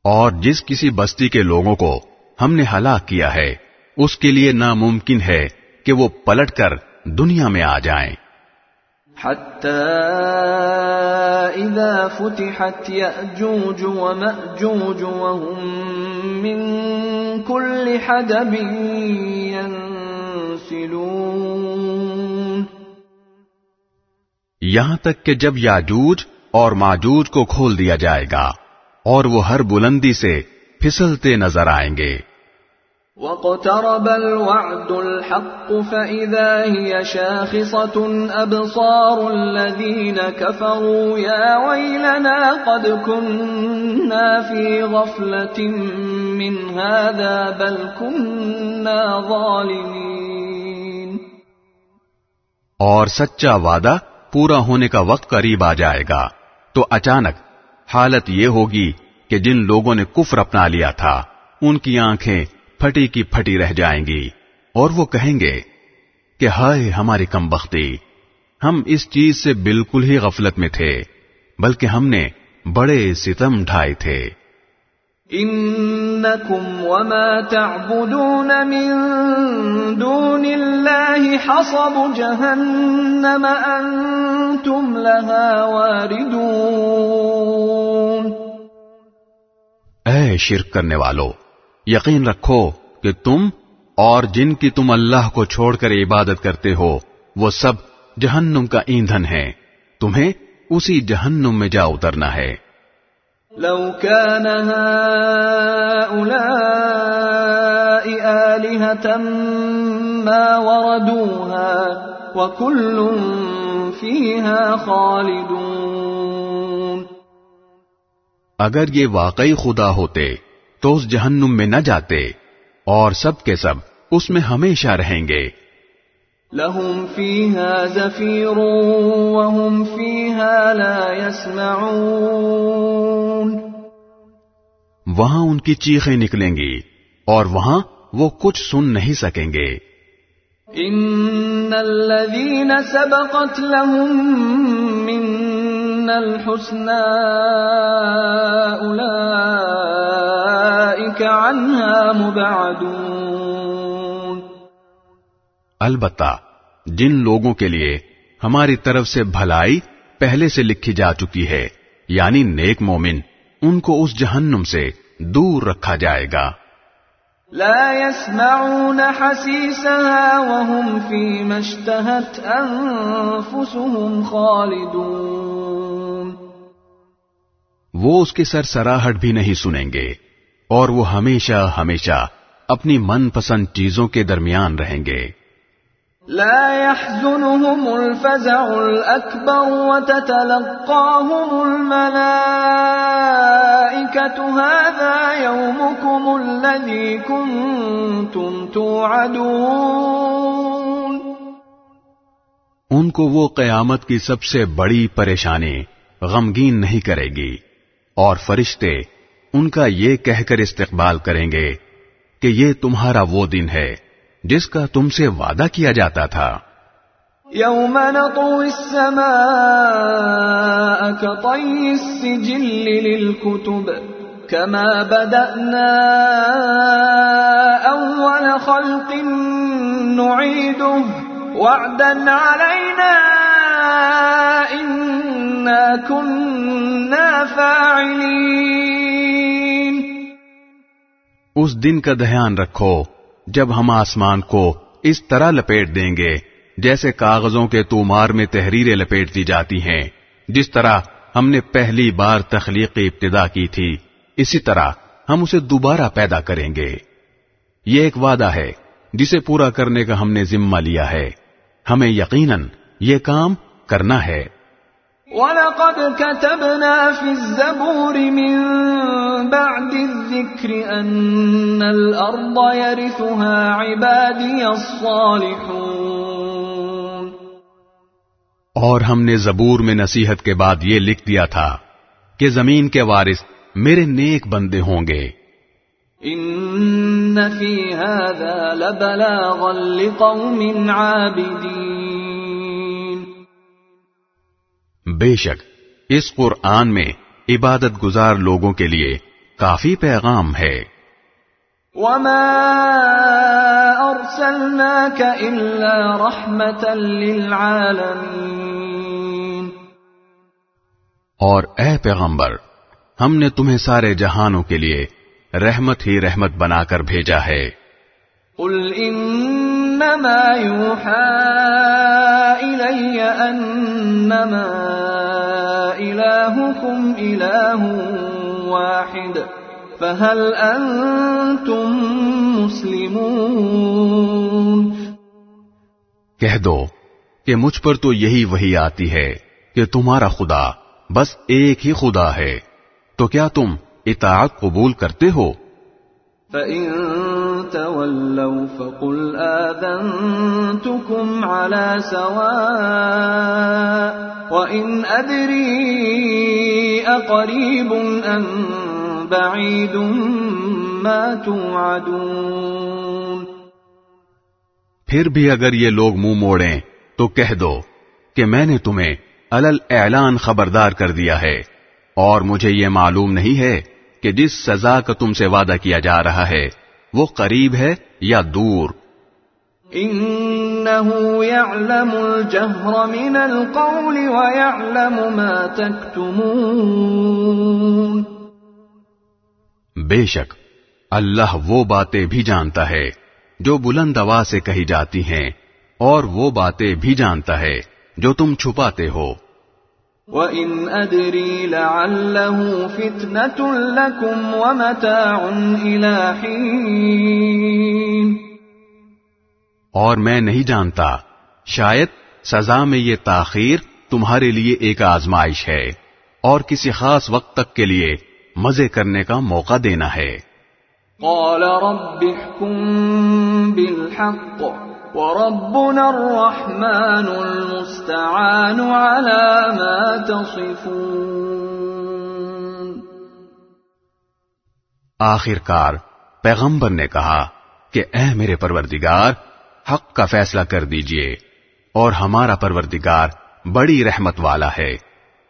اور جس کسی بستی کے لوگوں کو ہم نے ہلاک کیا ہے اس کے لیے ناممکن ہے کہ وہ پلٹ کر دنیا میں آ جائیں۔ حتى إذا فتحت يأجوج ومأجوج وهم من كل حدب ينسلون. یہاں تک کہ جب یاجوج اور ماجوج کو کھول دیا جائے گا اور وہ ہر بلندی سے پھسلتے نظر آئیں گے۔ واقترب الوعد الحق فإذا هي شاخصة أبصار الذين كفروا يا ويلنا قد كنا في غفلة من هذا بل كنا ظالمين. اور سچا وعدہ پورا ہونے کا وقت قریب آ جائے گا۔ تو اچانک حالت یہ ہوگی کہ جن لوگوں نے کفر اپنا لیا تھا ان کی آنکھیں پھٹی کی پھٹی رہ جائیں گی اور وہ کہیں گے کہ ہائے ہماری کم بختی ہم اس چیز سے بالکل ہی غفلت میں تھے بلکہ ہم نے بڑے ستم ڈھائے تھے۔ انکم وما تعبدون من دون اللہ حصب جہنم انتم لها واردون۔ اے شرک کرنے والو یقین رکھو کہ تم اور جن کی تم اللہ کو چھوڑ کر عبادت کرتے ہو وہ سب جہنم کا ایندھن ہے تمہیں اسی جہنم میں جا اترنا ہے۔ لو كان هؤلاء آلهة ما وردوها وكل فيها خالدون۔ اگر یہ واقعی خدا ہوتے تو اس جہنم میں نہ جاتے اور سب کے سب اس میں ہمیشہ رہیں گے۔ لهم فيها زفير وهم فيها لا يسمعون۔ وہاں ان کی چیخیں نکلیں گی اور وہاں وہ کچھ سن نہیں سکیں گے۔ ان الذين سبقت لهم منا الحسنى اولئك عنها مبعدون. البتہ جن لوگوں کے لیے ہماری طرف سے بھلائی پہلے سے لکھی جا چکی ہے یعنی نیک مومن ان کو اس جہنم سے دور رکھا جائے گا۔ لا يسمعون حسيسها وهم فيما اشتهت انفسهم خالدون. وہ اس کی سرسراہٹ بھی نہیں سنیں گے۔ اور وہ ہمیشہ ہمیشہ اپنی من پسند چیزوں کے درمیان رہیں گے۔ لا يحزنهم الفزع الأكبر وتتلقاهم الملائكة. هذا يومكم الذي كنتم توعدون. ان کو وہ قیامت کی سب سے بڑی پریشانی غمگین نہیں کرے گی اور فرشتے ان کا یہ کہہ کر استقبال کریں گے کہ یہ تمہارا وہ دن ہے جس کا تم سے وعدہ کیا جاتا تھا۔ يوم نطوي السماء كطي السجل للكتب كما بدأنا أول خلق نعيده وعدا علينا إنا كنا فاعلين اس دن کا دھیان رکھو جب ہم آسمان کو اس طرح لپیٹ دیں گے جیسے کاغذوں کے تومار میں تحریریں لپیٹتی جاتی ہیں، جس طرح ہم نے پہلی بار تخلیقی ابتدا کی تھی۔ اسی طرح ہم اسے دوبارہ پیدا کریں گے۔ یہ ایک وعدہ ہے جسے پورا کرنے کا ہم نے ذمہ لیا ہے۔ ہمیں یقیناً یہ کام کرنا ہے۔ ولقد كتبنا في الزبور من بعد الذكر أن الأرض يرثها عبادي الصالحون اور ہم نے زبور میں نصیحت کے بعد یہ لکھ دیا تھا کہ زمین کے وارث میرے نیک بندے ہوں گے۔ ان فِي هذا لبلاغا لقوم عَابِدِينَ بے شک اس قرآن میں عبادت گزار لوگوں کے لیے کافی پیغام ہے۔ وما ارسلناك الا رحمتا للعالمین اور اے پیغمبر ہم نے تمہیں سارے جہانوں کے لیے رحمت ہی رحمت بنا کر بھیجا ہے۔ قل انما يوحى الي انما الهكم اله واحد فهل انتم مسلمون کہہ دو کہ مجھ پر تو یہی وہی آتی ہے کہ تمہارا خدا بس ایک ہی خدا ہے تو کیا تم اطاعت قبول کرتے ہو؟ فَإِن تَوَلَّوْا فَقُلْ آذَنْتُكُمْ عَلَى سَوَاءٍ وَإِنْ أَدْرِي أَقَرِيبٌ أَمْ بَعِيدٌ مَا تُوعَدُونَ پھر بھی اگر یہ لوگ منہ موڑیں تو کہہ دو کہ میں نے تمہیں الل اعلان خبردار کر دیا ہے اور مجھے یہ معلوم نہیں ہے کہ جس سزا کا تم سے وعدہ کیا جا رہا ہے وہ قریب ہے یا دور؟ إِنَّهُ يَعْلَمُ الْجَهْرَ مِنَ الْقَوْلِ وَيَعْلَمُ مَا تَكْتُمُونَ بے شک اللہ وہ باتیں بھی جانتا ہے جو بلند آواز سے کہی جاتی ہیں اور وہ باتیں بھی جانتا ہے جو تم چھپاتے ہو۔ وَإِنْ أَدْرِي لَعَلَّهُ فِتْنَةٌ لَكُمْ وَمَتَاعٌ إِلَى حِينٍ۔ اور میں نہیں جانتا شاید سزا میں یہ تاخیر تمہارے لیے ایک آزمائش ہے اور کسی خاص وقت تک کے لیے مزے کرنے کا موقع دینا ہے۔ قال رب احكم بالحق۔ وربنا الرحمن المستعان على ما تصفون۔ آخر کار پیغمبر نے کہا کہ اے میرے پروردگار، حق کا فیصلہ کر دیجیے، اور ہمارا پروردگار بڑی رحمت والا ہے،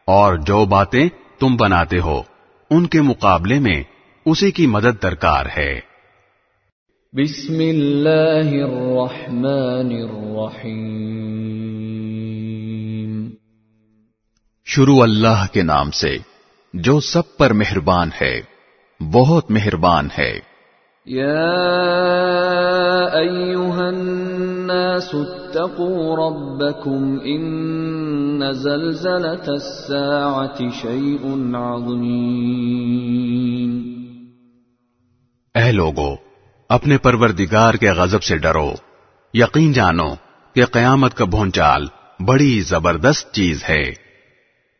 اور جو باتیں تم بناتے ہو، ان کے مقابلے میں اسی کی مدد درکار ہے۔ بسم اللہ الرحمن الرحیم۔ شروع اللہ کے نام سے جو سب پر مہربان ہے بہت مہربان ہے۔ يا أيها الناس اتقوا ربكم إن زلزلة الساعة شيء عظيم اے لوگو اپنے پروردگار کے غضب سے ڈرو۔ یقین جانو کہ قیامت کا بھونچال بڑی زبردست چیز ہے۔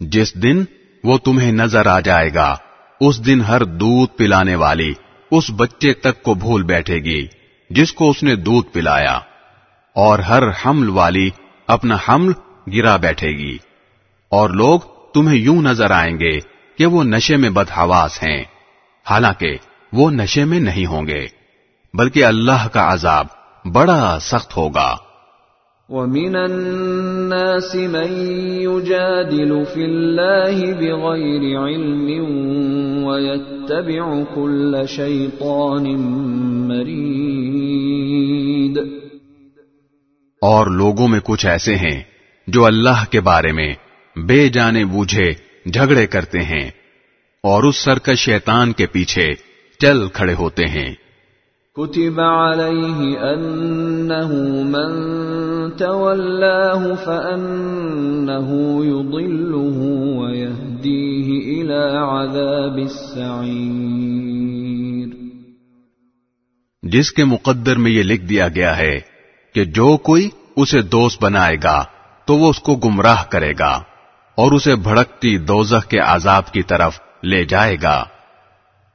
جس دن وہ تمہیں نظر آ جائے گا، اس دن ہر دودھ پلانے والی اس بچے تک کو بھول بیٹھے گی، جس کو اس نے دودھ پلایا، اور ہر حمل والی اپنا حمل گرا بیٹھے گی۔ اور لوگ تمہیں یوں نظر آئیں گے کہ وہ نشے میں بدحواس ہیں، حالانکہ وہ نشے میں نہیں ہوں گے، بلکہ اللہ کا عذاب بڑا سخت ہوگا۔ ومن الناس من يجادل في الله بغير علم ويتبع كل شيطان مريد اور لوگوں میں کچھ ایسے ہیں جو اللہ کے بارے میں بے جانے بوجھے جھگڑے کرتے ہیں اور اس سرکش شیطان کے پیچھے چل کھڑے ہوتے ہیں۔ كتب عليه أنه من تولاه فأنه يضله ويهديه إلى عذاب السعير جس کے مقدر میں یہ لکھ دیا گیا ہے کہ جو کوئی اسے دوست بنائے گا تو وہ اس کو گمراہ کرے گا اور اسے بھڑکتی دوزخ کے عذاب کی طرف لے جائے گا۔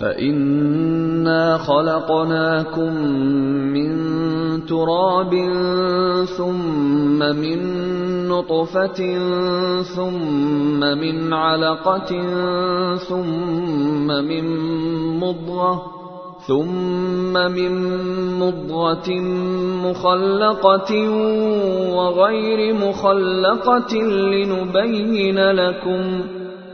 فإنا خلقناكم من تراب ثم من نطفة ثم من علقة ثم من مضغة ثم من مضغة مخلقة وغير مخلقة لنبين لكم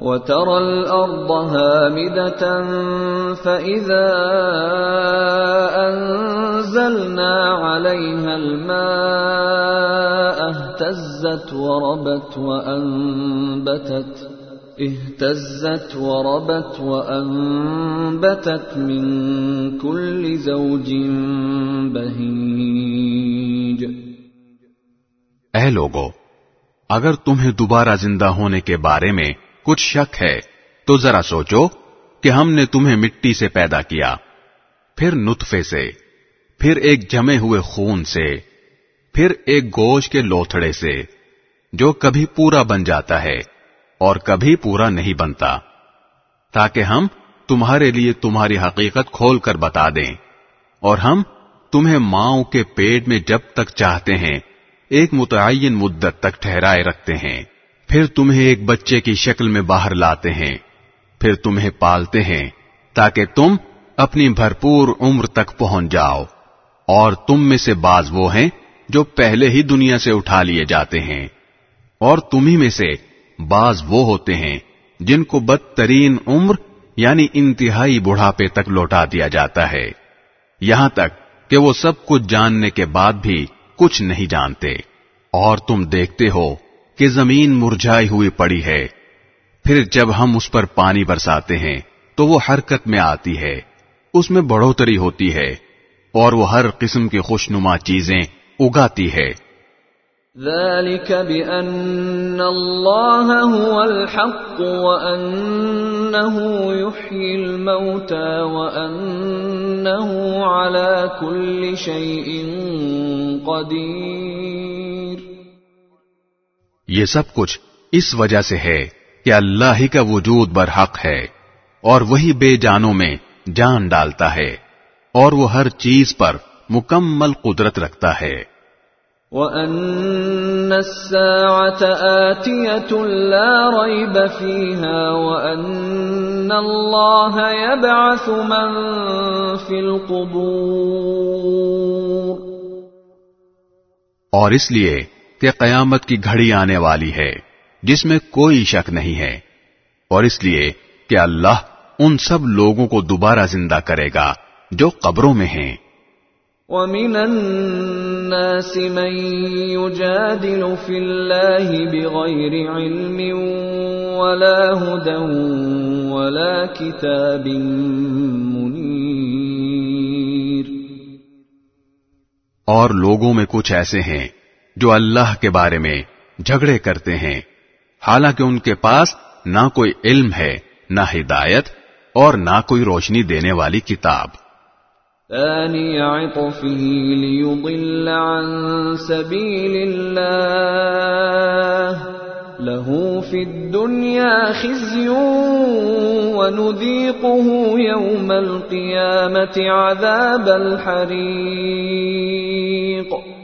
وترى الأرض هامدة فإذا أنزلنا عليها الماء اهتزت وربت وأنبتت اهتزت وربت وأنبتت من كل زوج بهيج. اے لوگو اگر تمہیں دوبارہ زندہ ہونے کے بارے میں کچھ شک ہے، تو ذرا سوچو کہ ہم نے تمہیں مٹی سے پیدا کیا۔ پھر نطفے سے، پھر ایک جمے ہوئے خون سے، پھر ایک گوشت کے لوتھڑے سے، جو کبھی پورا بن جاتا ہے اور کبھی پورا نہیں بنتا۔ تاکہ ہم تمہارے لیے تمہاری حقیقت کھول کر بتا دیں۔ اور ہم تمہیں ماؤں کے پیٹ میں جب تک چاہتے ہیں، ایک متعین مدت تک ٹھہرائے رکھتے ہیں۔ پھر تمہیں ایک بچے کی شکل میں باہر لاتے ہیں، پھر تمہیں پالتے ہیں، تاکہ تم اپنی بھرپور عمر تک پہنچ جاؤ۔ اور تم میں سے بعض وہ ہیں جو پہلے ہی دنیا سے اٹھا لیے جاتے ہیں۔ اور تمہیں میں سے بعض وہ ہوتے ہیں جن کو بدترین عمر یعنی انتہائی بڑھاپے تک لوٹا دیا جاتا ہے۔ یہاں تک کہ وہ سب کچھ جاننے کے بعد بھی کچھ نہیں جانتے۔ اور تم دیکھتے ہو کہ زمین مرجھائی ہوئی پڑی ہے۔ پھر جب ہم اس پر پانی برساتے ہیں، تو وہ حرکت میں آتی ہے۔ اس میں بڑھوتری ہوتی ہے اور وہ ہر قسم کی خوشنما چیزیں اگاتی ہے۔ ذلك بأن الله هو الحق وأنه يحيي الموتى وأنه على كل شيء قدير۔ یہ سب کچھ اس وجہ سے ہے کہ اللہ ہی کا وجود برحق ہے اور وہی بے جانوں میں جان ڈالتا ہے اور وہ ہر چیز پر مکمل قدرت رکھتا ہے۔ وَأَنَّ السَّاعَةَ آتِيَةٌ لَا رَيْبَ فِيهَا وَأَنَّ اللَّهَ يَبْعَثُ مَن فِي الْقُبُورِ۔ اور اس لیے کہ قیامت کی گھڑی آنے والی ہے جس میں کوئی شک نہیں ہے۔ اور اس لیے کہ اللہ ان سب لوگوں کو دوبارہ زندہ کرے گا جو قبروں میں ہیں۔ وَمِنَ النَّاسِ مَن يُجَادِلُ فِي اللَّهِ بِغَيْرِ عِلْمٍ وَلَا هُدًى وَلَا كِتَابٍ مُنِيرٍ۔ اور لوگوں میں کچھ ایسے ہیں جو اللہ کے بارے میں جھگڑے کرتے ہیں۔ حالانکہ ان کے پاس نہ کوئی علم ہے، نہ ہدایت اور نہ کوئی روشنی دینے والی کتاب۔ ثاني عطفه ليضل عن سبيل الله له في الدنيا خزي ونذيقه يوم القيامة عذاب الحريق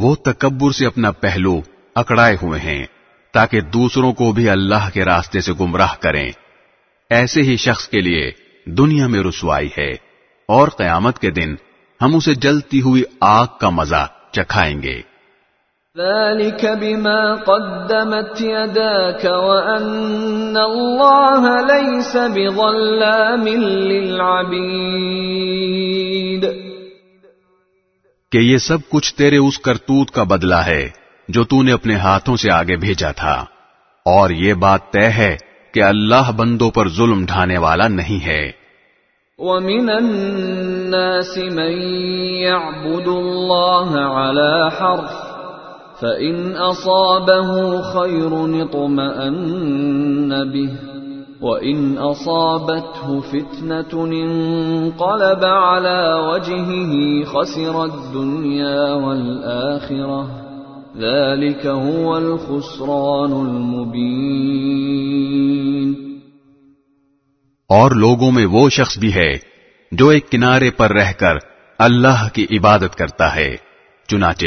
وہ تکبر سے اپنا پہلو اکڑائے ہوئے ہیں تاکہ دوسروں کو بھی اللہ کے راستے سے گمراہ کریں۔ ایسے ہی شخص کے لیے دنیا میں رسوائی ہے اور قیامت کے دن ہم اسے جلتی ہوئی آگ کا مزہ چکھائیں گے۔ ذلك بما قدمت يداك وأن الله ليس بظلام للعبيد کہ یہ سب کچھ تیرے اس کرتوت کا بدلہ ہے جو تو نے اپنے ہاتھوں سے آگے بھیجا تھا۔ اور یہ بات طے ہے کہ اللہ بندوں پر ظلم ڈھانے والا نہیں ہے۔ ومن الناس من يعبد الله على حرف فإن أصابه خير اطمأن به۔ وإن أصابته فتنة انقلب على وجهه خسر الدنيا والآخرة. ذلك هو الخسران المبين۔ اور لوگوں میں وہ شخص بھی ہے جو ایک کنارے پر رہ کر اللہ کی عبادت کرتا ہے۔ چنانچہ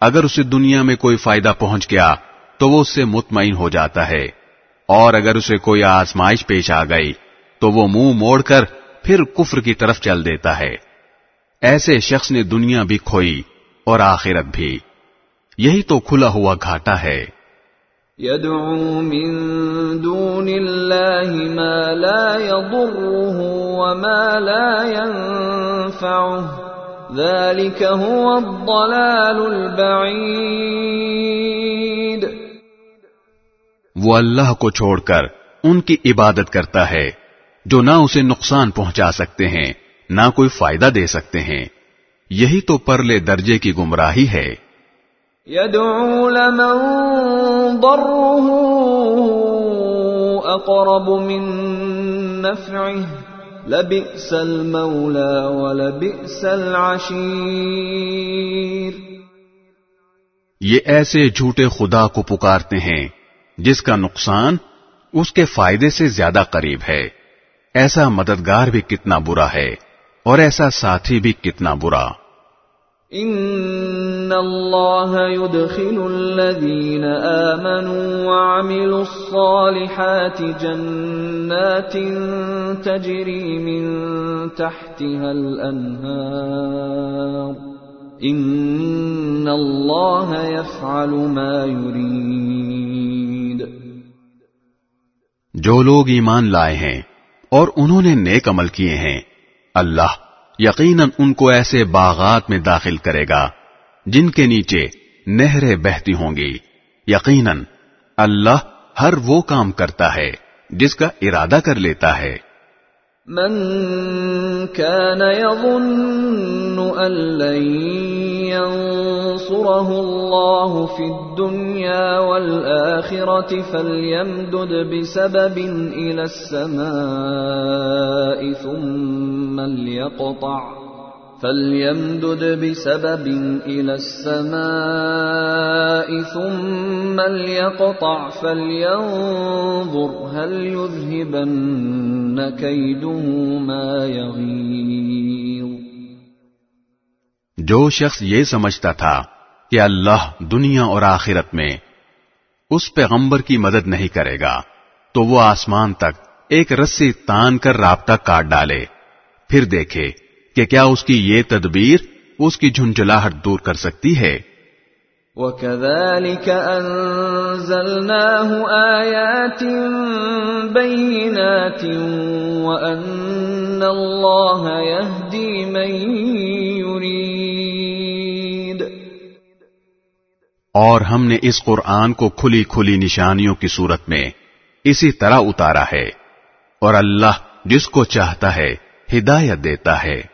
اگر اسے دنیا میں کوئی فائدہ پہنچ گیا تو وہ اس سے مطمئن ہو جاتا ہے۔ اور اگر اسے کوئی آزمائش پیش آ گئی تو وہ منہ موڑ کر پھر کفر کی طرف چل دیتا ہے۔ ایسے شخص نے دنیا بھی کھوئی اور آخرت بھی۔ یہی تو کھلا ہوا گھاٹا ہے۔ يدعو من دون الله ما لا يضره وما لا ينفعه ذلك هو الضلال البعيد وہ اللہ کو چھوڑ کر ان کی عبادت کرتا ہے جو نہ اسے نقصان پہنچا سکتے ہیں نہ کوئی فائدہ دے سکتے ہیں۔ یہی تو پرلے درجے کی گمراہی ہے۔ يدعو لمن ضره أقرب من نفعه لبئس المولى ولبئس العشير۔ یہ ایسے جھوٹے خدا کو پکارتے ہیں جس کا نقصان اس کے فائدے سے زیادہ قریب ہے۔ ایسا مددگار بھی کتنا برا ہے اور ایسا ساتھی بھی کتنا برا۔ ان الله يدخل الذين امنوا وعملوا الصالحات جنات تجري من تحتها الانهار ان الله يفعل ما يريد۔ جو لوگ ایمان لائے ہیں اور انہوں نے نیک عمل کیے ہیں، اللہ یقیناً ان کو ایسے باغات میں داخل کرے گا جن کے نیچے نہریں بہتی ہوں گی۔ یقیناً اللہ ہر وہ کام کرتا ہے جس کا ارادہ کر لیتا ہے۔ من كان يظن أن لن ينصره الله في الدنيا والآخرة فليمدد بسبب إلى السماء ثم ليقطع فليمدد بسبب إلى السماء ثم ليقطع فلينظر هل يذهبن كيده ما يغيظ جو شخص یہ سمجھتا تھا کہ اللہ دنیا اور آخرت میں اس پیغمبر کی مدد نہیں کرے گا، تو وہ آسمان تک ایک رسی تان کر رابطہ کاٹ ڈالے، پھر دیکھے کہ کیا اس کی یہ تدبیر اس کی جھنجھلاہٹ دور کر سکتی ہے؟ وكذلك أنزلناه آيات بينات وأن الله يهدي من يريد۔ اور ہم نے اس قرآن کو کھلی کھلی نشانیوں کی صورت میں اسی طرح اتارا ہے اور اللہ جس کو چاہتا ہے ہدایت دیتا ہے۔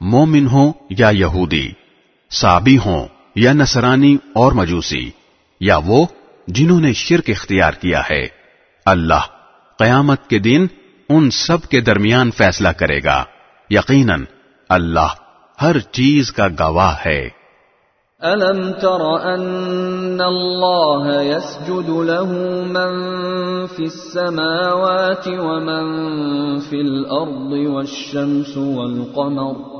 مومن ہوں یا یہودی سابی ہوں یا نصرانی اور مجوسی، یا وہ جنہوں نے شرک اختیار کیا ہے، اللہ قیامت کے دن ان سب کے درمیان فیصلہ کرے گا۔ یقیناً اللہ ہر چیز کا گواہ ہے۔ الم تر ان اللہ يسجد له من في السماوات ومن في الارض والشمس والقمر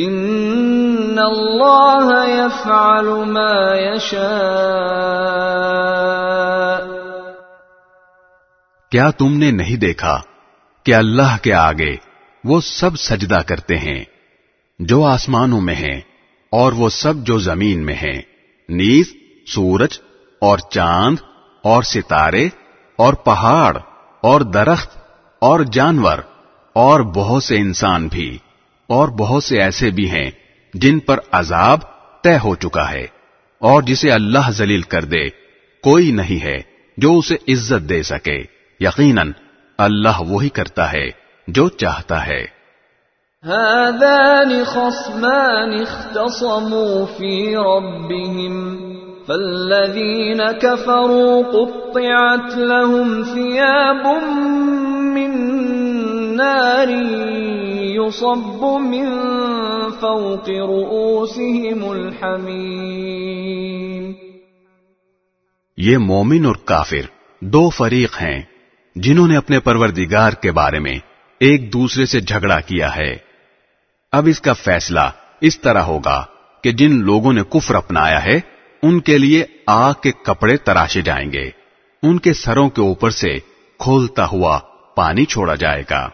ان اللہ يفعل ما يشاء۔ کیا تم نے نہیں دیکھا کہ اللہ کے آگے وہ سب سجدہ کرتے ہیں، جو آسمانوں میں ہیں، اور وہ سب جو زمین میں ہیں؟ نیز سورج اور چاند اور ستارے اور پہاڑ اور درخت اور جانور اور بہت سے انسان بھی۔ اور بہت سے ایسے بھی ہیں جن پر عذاب طے ہو چکا ہے اور جسے اللہ ذلیل کر دے، کوئی نہیں ہے جو اسے عزت دے سکے۔ یقیناً اللہ وہی کرتا ہے جو چاہتا ہے۔ هذان خصمان اختصموا في ربهم فالذين كفروا قطعت لهم ثياب من نار يصب من فوق رؤوسهم الحميم یہ مومن اور کافر دو فریق ہیں جنہوں نے اپنے پروردگار کے بارے میں ایک دوسرے سے جھگڑا کیا ہے۔ اب اس کا فیصلہ اس طرح ہوگا کہ جن لوگوں نے کفر اپنایا ہے، ان کے لیے آگ کے کپڑے تراشے جائیں گے۔ ان کے سروں کے اوپر سے کھولتا ہوا پانی چھوڑا جائے گا۔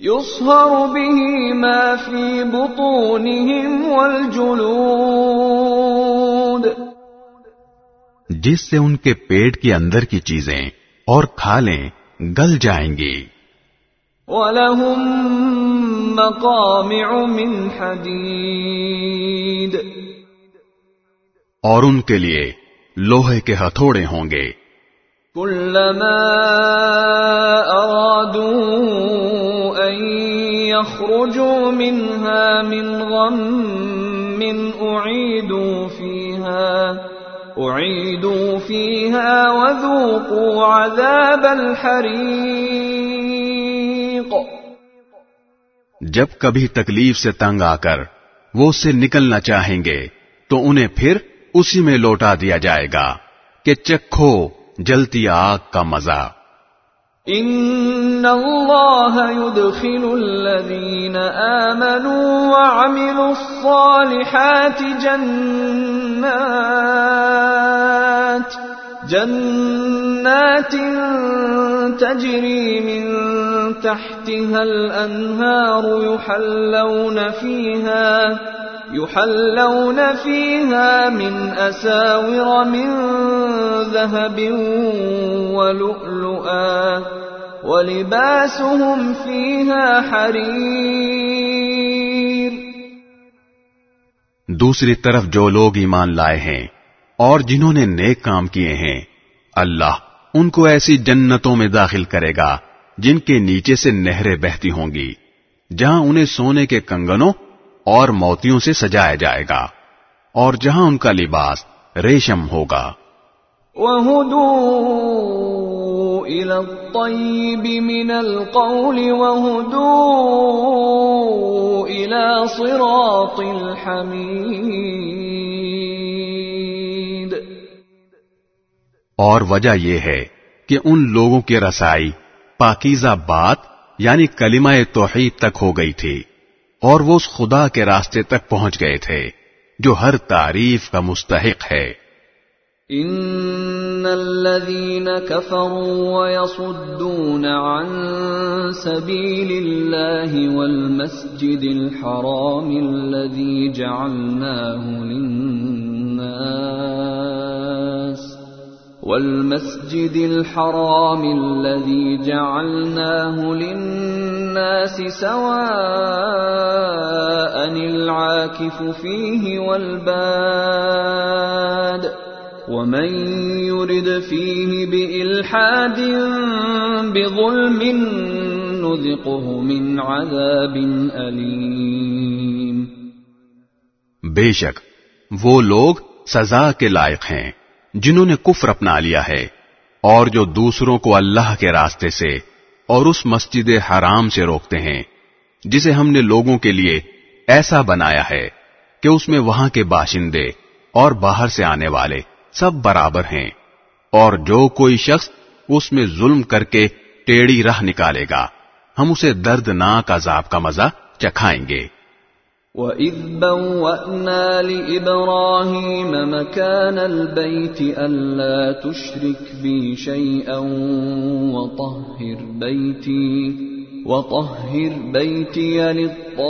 يصهر به ما في بطونهم والجلود جس سے ان کے پیٹ کے اندر کی چیزیں اور کھالیں گل جائیں گی۔ وَلَهُم مَّقَامِعُ مِنْ حَدِيدٍ اور ان کے لیے لوہے کے ہتھوڑے ہوں گے۔ كلما أرادوا أن يخرجوا منها من غم أعيدوا فيها أعيدوا فيها وذوقوا عذاب الحريق. جب کبھی تکلیف سے تنگ آ کر وہ اس سے نکلنا چاہیں گے، تو انہیں پھر اسی میں لوٹا دیا جائے گا کہ چکھو جلتی آگ کا مزہ۔ ان اللہ يدخل الذين آمنوا وعملوا الصالحات جنات جنات تجري من تحتها الانهار يحلون فيها يحلون فيها من أساور من ذهب ولؤلؤا ولباسهم فيها حرير. دوسری طرف جو لوگ ایمان لائے ہیں اور جنہوں نے نیک کام کیے ہیں، اللہ ان کو ایسی جنتوں میں داخل کرے گا جن کے نیچے سے نہریں بہتی ہوں گی، جہاں انہیں سونے کے کنگنوں اور موتیوں سے سجایا جائے گا اور جہاں ان کا لباس ریشم ہوگا۔ وَهُدُوا إِلَى الطَّيِّبِ مِنَ الْقَوْلِ وَهُدُوا إِلَى صِرَاطِ الْحَمِيدِ۔ اور وجہ یہ ہے کہ ان لوگوں کی رسائی پاکیزہ بات یعنی کلمہ توحید تک ہو گئی تھی۔ اور وہ اس خدا کے راستے تک پہنچ گئے تھے، جو ہر تعریف کا مستحق ہے۔ ان الذين كفروا ويصدون عن سبيل الله والمسجد الحرام الذي جعلناه للناس والمسجد الحرام الذي جعلناه للناس سواء العاكف فيه والباد ومن يرد فيه بإلحاد بظلم نذقه من عذاب أليم شک وہ لوگ سزا کے لائق ہیں۔ جنہوں نے کفر اپنا لیا ہے، اور جو دوسروں کو اللہ کے راستے سے اور اس مسجد حرام سے روکتے ہیں، جسے ہم نے لوگوں کے لیے ایسا بنایا ہے کہ اس میں وہاں کے باشندے اور باہر سے آنے والے سب برابر ہیں، اور جو کوئی شخص اس میں ظلم کر کے ٹیڑی راہ نکالے گا، ہم اسے دردناک عذاب کا مزہ چکھائیں گے۔ وَإِذْ بَوَّأْنَا لِإِبْرَاهِيمَ مَكَانَ الْبَيْتِ أَلَّا تُشْرِكْ بِي شَيْئًا وَطَهِّرْ بَيْتِي وَطَهِّرْ بَيْتِيَ لِلطَّائِفِينَ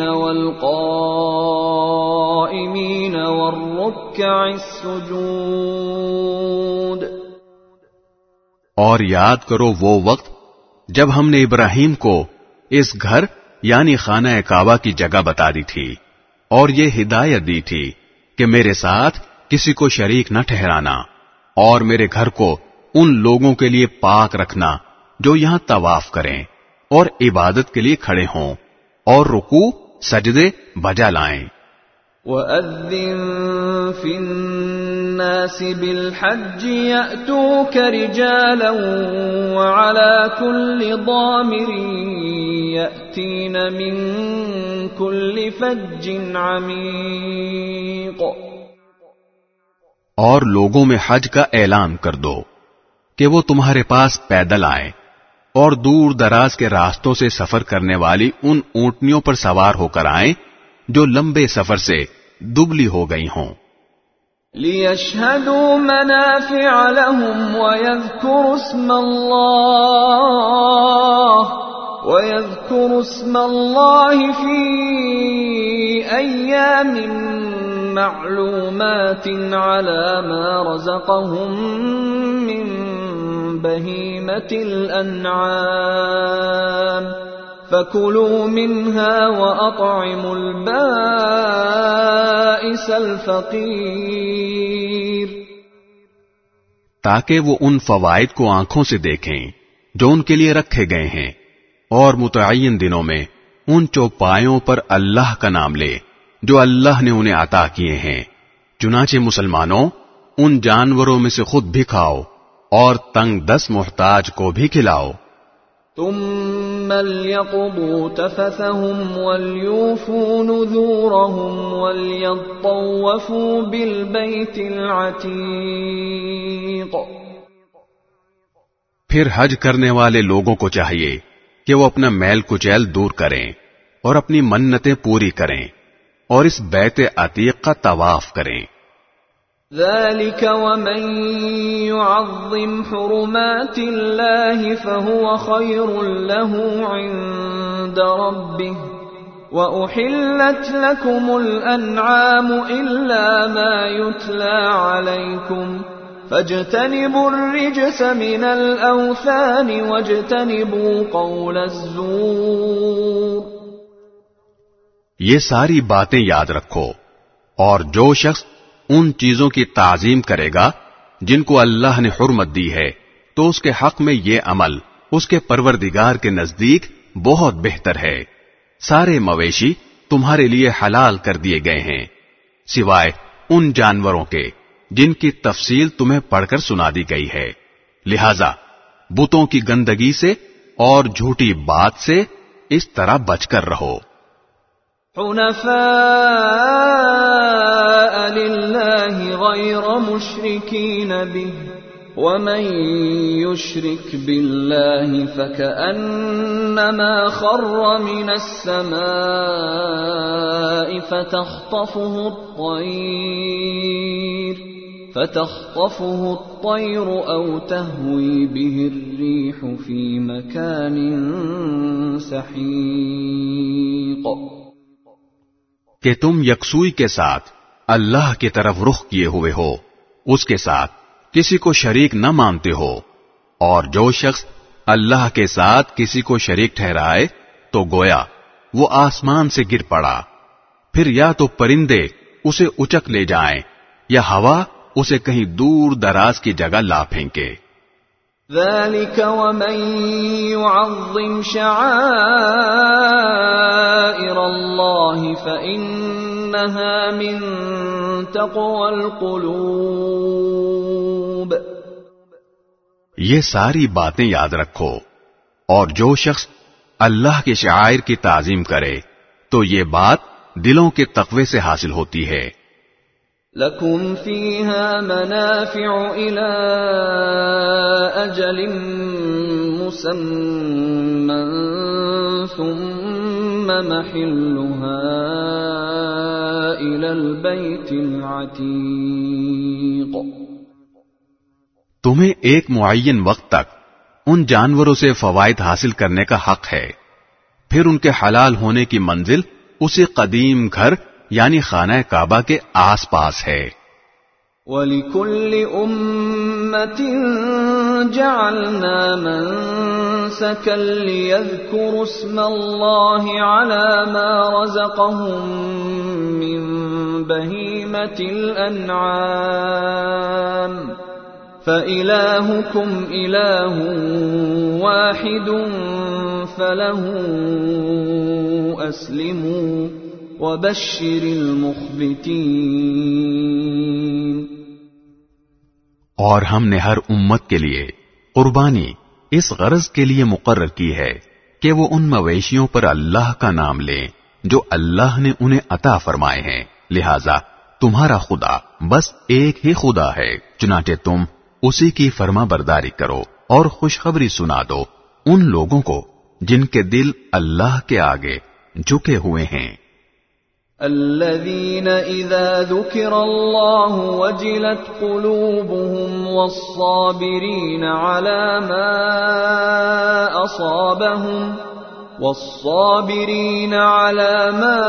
وَالْقَائِمِينَ وَالرُّكَّعِ السُّجُودِ اور یاد کرو وہ وقت جب ہم نے ابراہیم کو اس گھر یعنی خانہ کعبہ کی جگہ بتا دی تھی اور یہ ہدایت دی تھی کہ میرے ساتھ کسی کو شریک نہ ٹھہرانا اور میرے گھر کو ان لوگوں کے لیے پاک رکھنا جو یہاں طواف کریں اور عبادت کے لیے کھڑے ہوں اور رکو سجدے، بجا لائیں۔ وَأَذِّن فِي النَّاسِ بِالْحَجِّ يَأْتُوكَ رِجَالًا وَعَلَى كُلِّ ضَامِرٍ يَأْتِينَ مِن كُلِّ فَجٍّ عَمِيقٍ. اور لوگوں میں حج کا اعلان کر دو کہ وہ تمہارے پاس پیدل آئیں اور دور دراز کے راستوں سے سفر کرنے والی ان اونٹنیوں پر سوار ہو کر آئیں جو لمبے سفر سے دبلی ہو گئی ہوں۔ لِيَشْهَدُوا مَنَافِعَ لَهُمْ وَيَذْكُرُوا اسْمَ اللَّهِ وَيَذْكُرُوا اسْمَ اللَّهِ فِي أَيَّامٍ مَّعْلُومَاتٍ عَلَى مَا رَزَقَهُم مِّن بَهِيمَةِ الْأَنْعَامِ. فَكُلُوا مِنْهَا وَأَطْعِمُوا الْبَائِسَ الْفَقِيرَ تاکہ وہ ان فوائد کو آنکھوں سے دیکھیں جو ان کے لیے رکھے گئے ہیں، اور متعین دنوں میں ان چوپایوں پر اللہ کا نام لے، جو اللہ نے انہیں عطا کیے ہیں۔ چنانچہ مسلمانوں، ان جانوروں میں سے خود بھی کھاؤ، اور تنگ دس محتاج کو بھی کھلاؤ۔ ثم ليقضوا تفثهم وليوفوا نذورهم وليطوفوا بالبيت العتيق پھر حج کرنے والے لوگوں کو چاہیے کہ وہ اپنا میل کچیل دور کریں اور اپنی منتیں پوری کریں اور اس بیت عتیق کا طواف کریں۔ ذلك ومن يعظم حرمات الله فهو خير له عند ربه وأحلت لكم الأنعام إلا ما يتلى عليكم فاجتنبوا الرجس من الأوثان واجتنبوا قول الزور یہ ساری باتیں یاد رکھو اور جو شخص ان چیزوں کی تعظیم کرے گا جن کو اللہ نے حرمت دی ہے، تو اس کے حق میں یہ عمل اس کے پروردگار کے نزدیک بہت بہتر ہے۔ سارے مویشی تمہارے لیے حلال کر دیے گئے ہیں، سوائے ان جانوروں کے جن کی تفصیل تمہیں پڑھ کر سنا دی گئی ہے۔ لہذا بتوں کی گندگی سے اور جھوٹی بات سے اس طرح بچ کر رہو۔ حنفاء لله غير مشركين به. ومن يشرك بالله فكأنما خر من السماء فتخطفه الطير فتخطفه الطير أو تهوي به الريح في مكان سحيق. کہ تم یکسوئی کے ساتھ اللہ کی طرف رخ کیے ہوئے ہو، اس کے ساتھ کسی کو شریک نہ مانتے ہو، اور جو شخص اللہ کے ساتھ کسی کو شریک ٹھہرائے تو گویا وہ آسمان سے گر پڑا۔ پھر یا تو پرندے اسے اچک لے جائیں، یا ہوا اسے کہیں دور دراز کی جگہ لا پھینکے۔ ذلك ومن يعظم شعائر الله فإنها من تقوى القلوب یہ ساری باتیں یاد رکھو اور جو شخص اللہ کے شاعر کی تعظیم کرے تو یہ بات دلوں کے تقوی سے حاصل ہوتی ہے۔ لكم فيها منافع إلى أجل مسمى ثم محلها إلى البيت العتيق تمہیں ایک معین وقت تک ان جانوروں سے فوائد حاصل کرنے کا حق ہے۔ پھر ان کے حلال ہونے کی منزل اسی قدیم گھر یعنی خانہ کعبہ کے آس پاس ہے۔ وَلِكُلِّ أُمَّةٍ جَعَلْنَا مَنْسَكًا لِيَذْكُرُوا اسْمَ اللَّهِ عَلَى مَا رَزَقَهُم مِّن بَهِيمَةِ الْأَنْعَامِ. فَإِلَٰهُكُمْ إِلَٰهٌ وَاحِدٌ فَلَهُ أَسْلِمُوا. وبشر المخبتين. اور ہم نے ہر امت کے لیے قربانی اس غرض کے لیے مقرر کی ہے کہ وہ ان مویشیوں پر اللہ کا نام لیں جو اللہ نے انہیں عطا فرمائے ہیں۔ لہذا تمہارا خدا بس ایک ہی خدا ہے، چنانچہ تم اسی کی فرما برداری کرو اور خوشخبری سنا دو ان لوگوں کو جن کے دل اللہ کے آگے جھکے ہوئے ہیں۔ الذين إذا ذكر الله وجلت قلوبهم والصابرين على ما أصابهم والصابرين على ما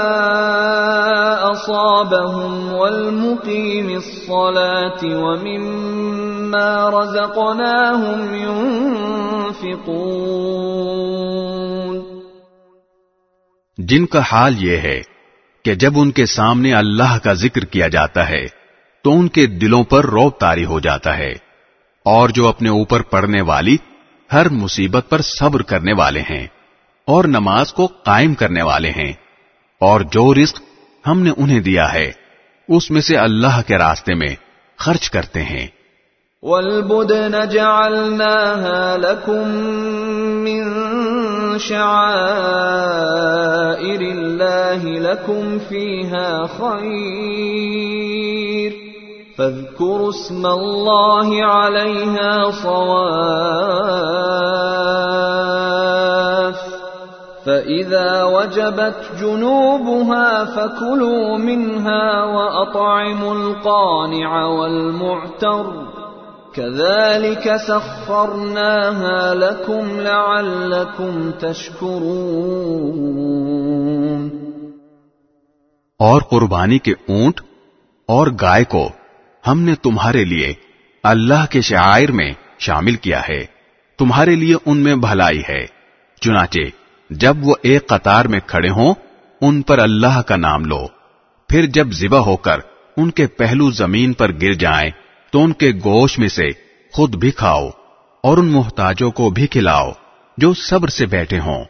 أصابهم والمقيم الصلاة ومما رزقناهم ينفقون. جن کا حال یہ ہے کہ جب ان کے سامنے اللہ کا ذکر کیا جاتا ہے، تو ان کے دلوں پر روب تاری ہو جاتا ہے۔ اور جو اپنے اوپر پڑنے والی ہر مصیبت پر صبر کرنے والے ہیں، اور نماز کو قائم کرنے والے ہیں۔ اور جو رزق ہم نے انہیں دیا ہے، اس میں سے اللہ کے راستے میں خرچ کرتے ہیں۔ والبدن جعلناها لكم من شعائر الله لكم فيها خير. فاذكروا اسم الله عليها صواف. فإذا وجبت جنوبها فكلوا منها وأطعموا القانع والمعتر. كذلك سخرناها لكم لعلكم تشكرون۔ اور قربانی کے اونٹ اور گائے کو ہم نے تمہارے لیے اللہ کے شاعر میں شامل کیا ہے۔ تمہارے لیے ان میں بھلائی ہے۔ چنانچہ جب وہ ایک قطار میں کھڑے ہوں، ان پر اللہ کا نام لو۔ پھر جب ذبح ہو کر ان کے پہلو زمین پر گر جائیں تو ان کے گوشت میں سے خود بھی کھاؤ اور ان محتاجوں کو بھی کھلاؤ جو صبر سے بیٹھے ہوں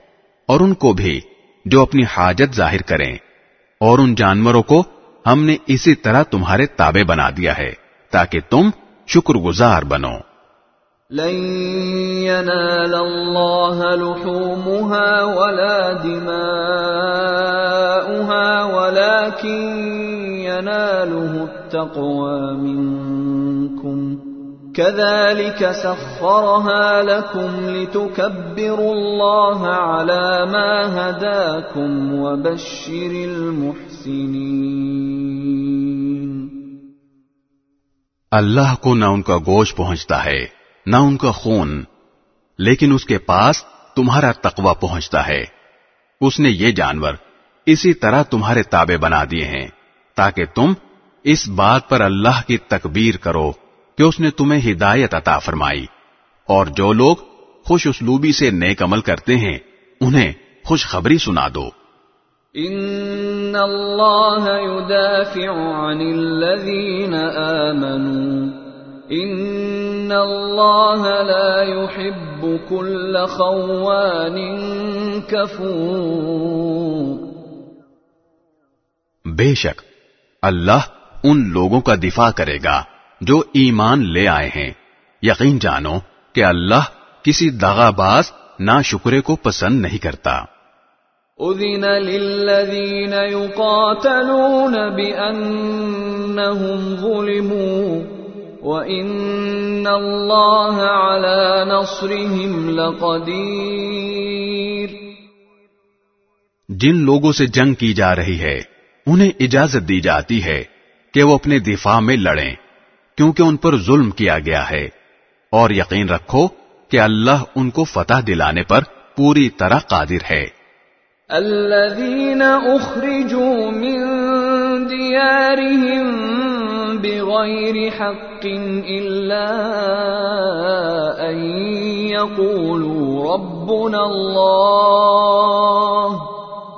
اور ان کو بھی جو اپنی حاجت ظاہر کریں اور ان جانوروں کو ہم نے اسی طرح تمہارے تابع بنا دیا ہے تاکہ تم شکر گزار بنو۔ لن ينال لحومها ولا دماؤها، ولكن يناله التقوى منكم كذلك سخرها لكم لتكبروا الله على ما هداكم وبشر المحسنين. اللہ کو نہ ان کا گوشت پہنچتا ہے، نہ ان کا خون، لیکن اس کے پاس تمہارا تقوی پہنچتا ہے۔ اس نے یہ جانور اسی طرح تمہارے تابع بنا دیے ہیں۔ تاکہ تم اس بات پر اللہ کی تکبیر کرو کہ اس نے تمہیں ہدایت عطا فرمائی۔ اور جو لوگ خوش اسلوبی سے نیک عمل کرتے ہیں انہیں خوشخبری سنا دو۔ ان اللہ يدافع عن الذین آمنوا۔ ان اللہ لا يحب كل خوان کفور۔ بے شک اللہ ان لوگوں کا دفاع کرے گا جو ایمان لے آئے ہیں۔ یقین جانو کہ اللہ کسی دغا باز نہ شکرے کو پسند نہیں کرتا۔ اذن للذین یقاتلون بأنهم ظلموا وَإِنَّ اللَّهَ عَلَى نَصْرِهِمْ لَقَدِيرٌ جن لوگوں سے جنگ کی جا رہی ہے انہیں اجازت دی جاتی ہے کہ وہ اپنے دفاع میں لڑیں، کیونکہ ان پر ظلم کیا گیا ہے۔ اور یقین رکھو کہ اللہ ان کو فتح دلانے پر پوری طرح قادر ہے۔ الذين اخرجوا من ديارهم بغير حق الا ان يقولوا ربنا الله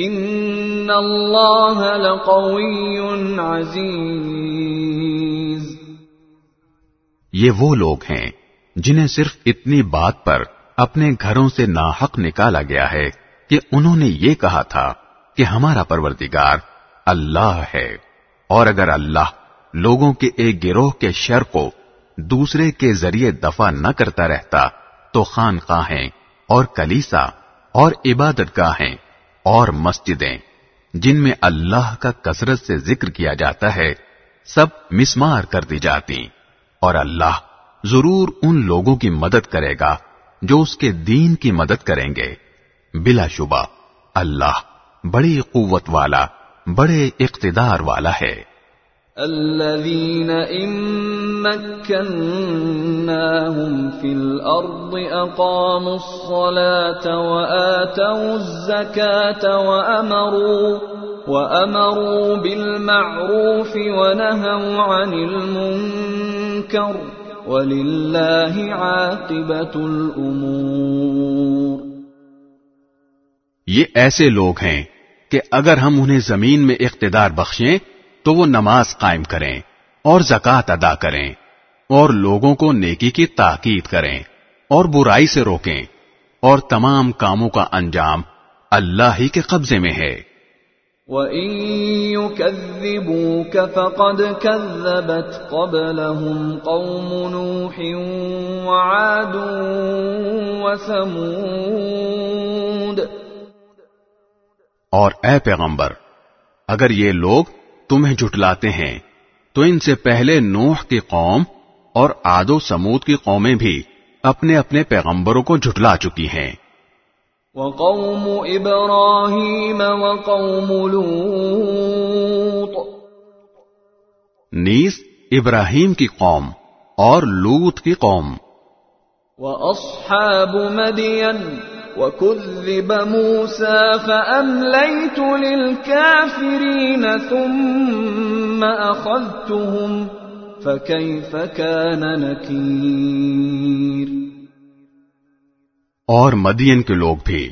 ان اللہ لقوی عزیز یہ وہ لوگ ہیں جنہیں صرف اتنی بات پر اپنے گھروں سے ناحق نکالا گیا ہے کہ انہوں نے یہ کہا تھا کہ ہمارا پروردگار اللہ ہے۔ اور اگر اللہ لوگوں کے ایک گروہ کے شر کو دوسرے کے ذریعے دفع نہ کرتا رہتا تو خانقاہیں اور کلیسا اور عبادت گاہیں اور مسجدیں جن میں اللہ کا کثرت سے ذکر کیا جاتا ہے، سب مسمار کر دی جاتی۔ اور اللہ ضرور ان لوگوں کی مدد کرے گا جو اس کے دین کی مدد کریں گے۔ بلا شبہ، اللہ بڑی قوت والا، بڑے اقتدار والا ہے۔ الذين إن مكناهم في الأرض أقاموا الصلاة وآتوا الزكاة وأمروا وأمروا بالمعروف ونهوا عن المنكر ولله عاقبة الأمور. یہ ایسے لوگ ہیں کہ اگر ہم انہیں زمین میں اقتدار بخشیں تو وہ نماز قائم کریں اور زکوٰۃ ادا کریں اور لوگوں کو نیکی کی تاکید کریں اور برائی سے روکیں اور تمام کاموں کا انجام اللہ ہی کے قبضے میں ہے۔ وَإِن يُكَذِّبُوكَ فَقَدْ كَذَّبَتْ قَبْلَهُمْ قَوْمُ نُوحٍ وَعَادٌ وَثَمُودَ۔ اور اے پیغمبر اگر یہ لوگ تمہیں جھٹلاتے ہیں تو ان سے پہلے نوح کی قوم اور آد و سمود کی قومیں بھی اپنے اپنے پیغمبروں کو جھٹلا چکی ہیں۔ وقوم ابراہیم وقوم لوط۔ نیز ابراہیم کی قوم اور لوت کی قوم۔ واصحاب مدین۔ وكذب موسى فأمليت للكافرين ثم أخذتهم فكيف كان نكير اور مدین کے لوگ بھی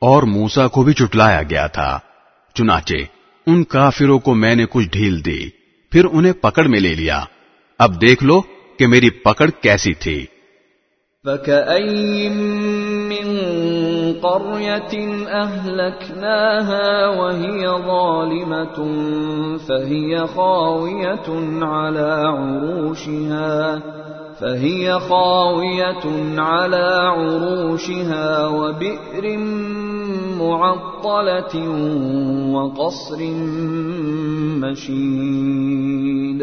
اور موسا کو بھی چٹلایا گیا تھا چنانچہ ان کافروں کو میں نے کچھ ڈھیل دی پھر انہیں پکڑ میں لے لیا۔ اب دیکھ لو کہ میری پکڑ کیسی تھی۔ فكأين من قرية أهلكناها وهي ظالمة فهي خاوية على عروشها فهي خاوية على عروشها وبئر معطلة وقصر مشيد.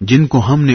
جن کو ہم نے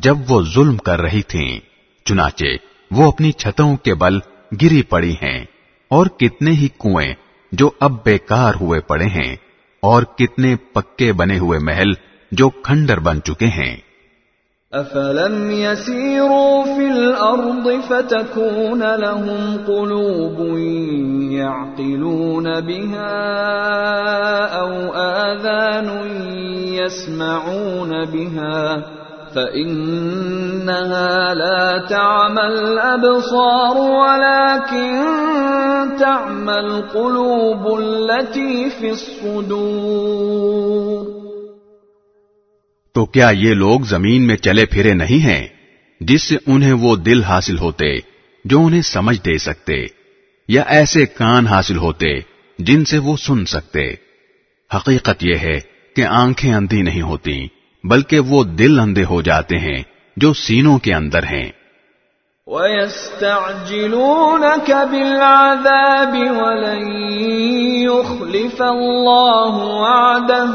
جب وہ ظلم کر رہی تھیں، چنانچہ وہ اپنی چھتوں کے بل گری پڑی ہیں، اور کتنے ہی کنویں جو اب بیکار ہوئے پڑے ہیں، اور کتنے پکے بنے ہوئے محل جو کھنڈر بن چکے ہیں۔ أفلم يسيروا في الأرض فتكون لهم قلوب يعقلون بها أو آذان يسمعون بها فإنها لا تعمى الأبصار ولكن تعمى القلوب التي في الصدور تو کیا یہ لوگ زمین میں چلے پھرے نہیں ہیں جس سے انہیں وہ دل حاصل ہوتے جو انہیں سمجھ دے سکتے یا ایسے کان حاصل ہوتے جن سے وہ سن سکتے؟ حقیقت یہ ہے کہ آنکھیں اندھی نہیں ہوتی بلکہ وہ دل اندھے ہو جاتے ہیں جو سینوں کے اندر ہیں۔ وَيَسْتَعْجِلُونَكَ بِالْعَذَابِ وَلَن يُخْلِفَ اللَّهُ وَعْدَهُ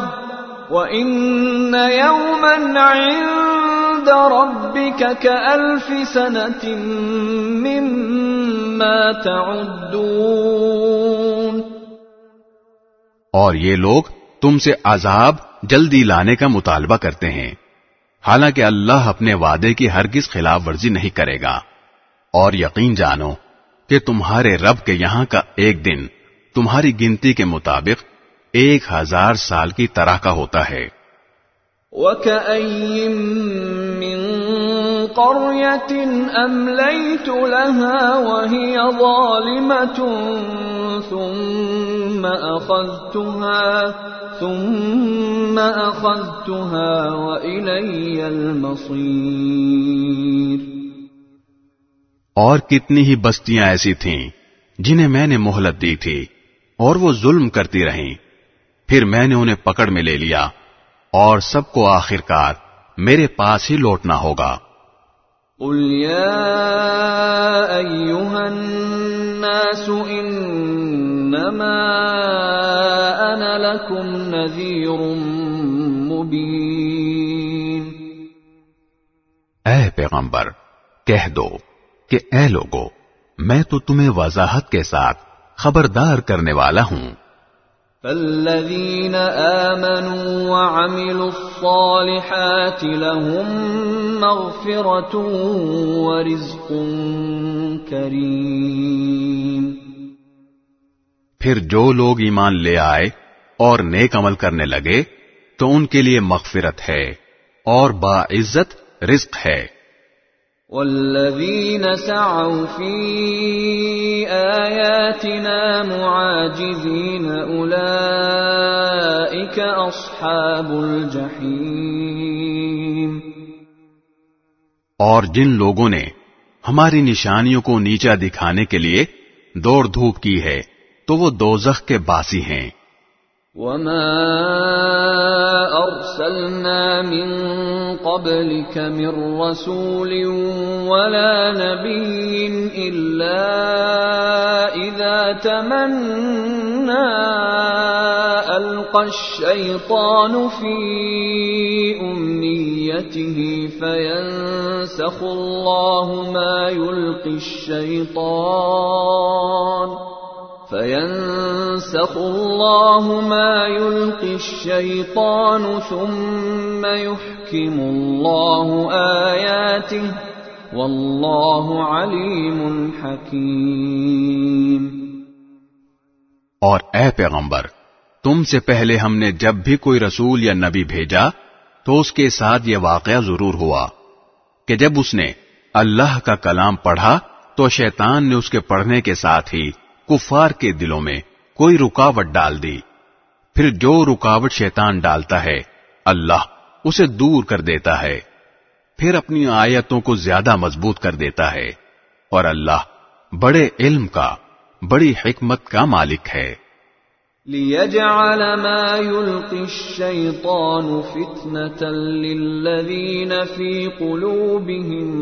وَإِنَّ يَوْمًا عِندَ رَبِّكَ كَأَلْفِ سَنَةٍ مِّمَّا تَعُدُّونَ۔ اور یہ لوگ تم سے عذاب جلدی لانے کا مطالبہ کرتے ہیں۔ حالانکہ اللہ اپنے وعدے کی ہرگز خلاف ورزی نہیں کرے گا۔ اور یقین جانو کہ تمہارے رب کے یہاں کا ایک دن تمہاری گنتی کے مطابق ایک ہزار سال کی طرح کا ہوتا ہے۔ وَكَأَيِّن مِّن قَرْيَةٍ أَمْلَيْتُ لَهَا وَهِيَ ظَالِمَةٌ ثُمَّ أَخَذْتُهَا ثُمَّ أَخَذْتُهَا وَإِلَيَّ الْمَصِيرُ اور کتنی ہی بستیاں ایسی تھیں جنہیں میں نے مہلت دی تھی اور وہ ظلم کرتی رہیں۔ پھر میں نے انہیں پکڑ میں لے لیا اور سب کو آخرکار میرے پاس ہی لوٹنا ہوگا۔ قل يا أيها الناس إنما أنا لكم نذير مبين اے پیغمبر، کہہ دو کہ اے لوگو، میں تو تمہیں وضاحت کے ساتھ خبردار کرنے والا ہوں۔ فالذين آمنوا وعملوا الصالحات لهم مغفرة ورزق كريم پھر جو لوگ ایمان لے آئے اور نیک عمل کرنے لگے تو ان کے لیے مغفرت ہے اور باعزت رزق ہے۔ والذين سعوا في آياتنا معاجزين أولئك أصحاب الجحيم اور جن لوگوں نے ہماری نشانیوں کو نیچا دکھانے کے لیے دوڑ دھوپ کی ہے، تو وہ دوزخ کے باسی ہیں۔ وما أرسلنا من قبلك من رسول ولا نبي إلا إذا تمنى ألقى الشيطان في أمنيته فينسخ الله ما يلقي الشيطان فينسخ الله ما يلقي الشيطان ثم يحكم الله آياته والله عليم حكيم۔ اور اے پیغمبر، تم سے پہلے ہم نے جب بھی کوئی رسول یا نبی بھیجا، تو اس کے ساتھ یہ واقعہ ضرور ہوا کہ جب اس نے اللہ کا کلام پڑھا، تو شیطان نے اس کے پڑھنے کے ساتھ ہی کفار کے دلوں میں کوئی رکاوٹ ڈال دی۔ پھر جو رکاوٹ شیطان ڈالتا ہے، اللہ اسے دور کر دیتا ہے۔ پھر اپنی آیتوں کو زیادہ مضبوط کر دیتا ہے۔ اور اللہ بڑے علم کا، بڑی حکمت کا مالک ہے۔ ليجعل ما يلقي الشيطان فتنة للذين في قلوبهم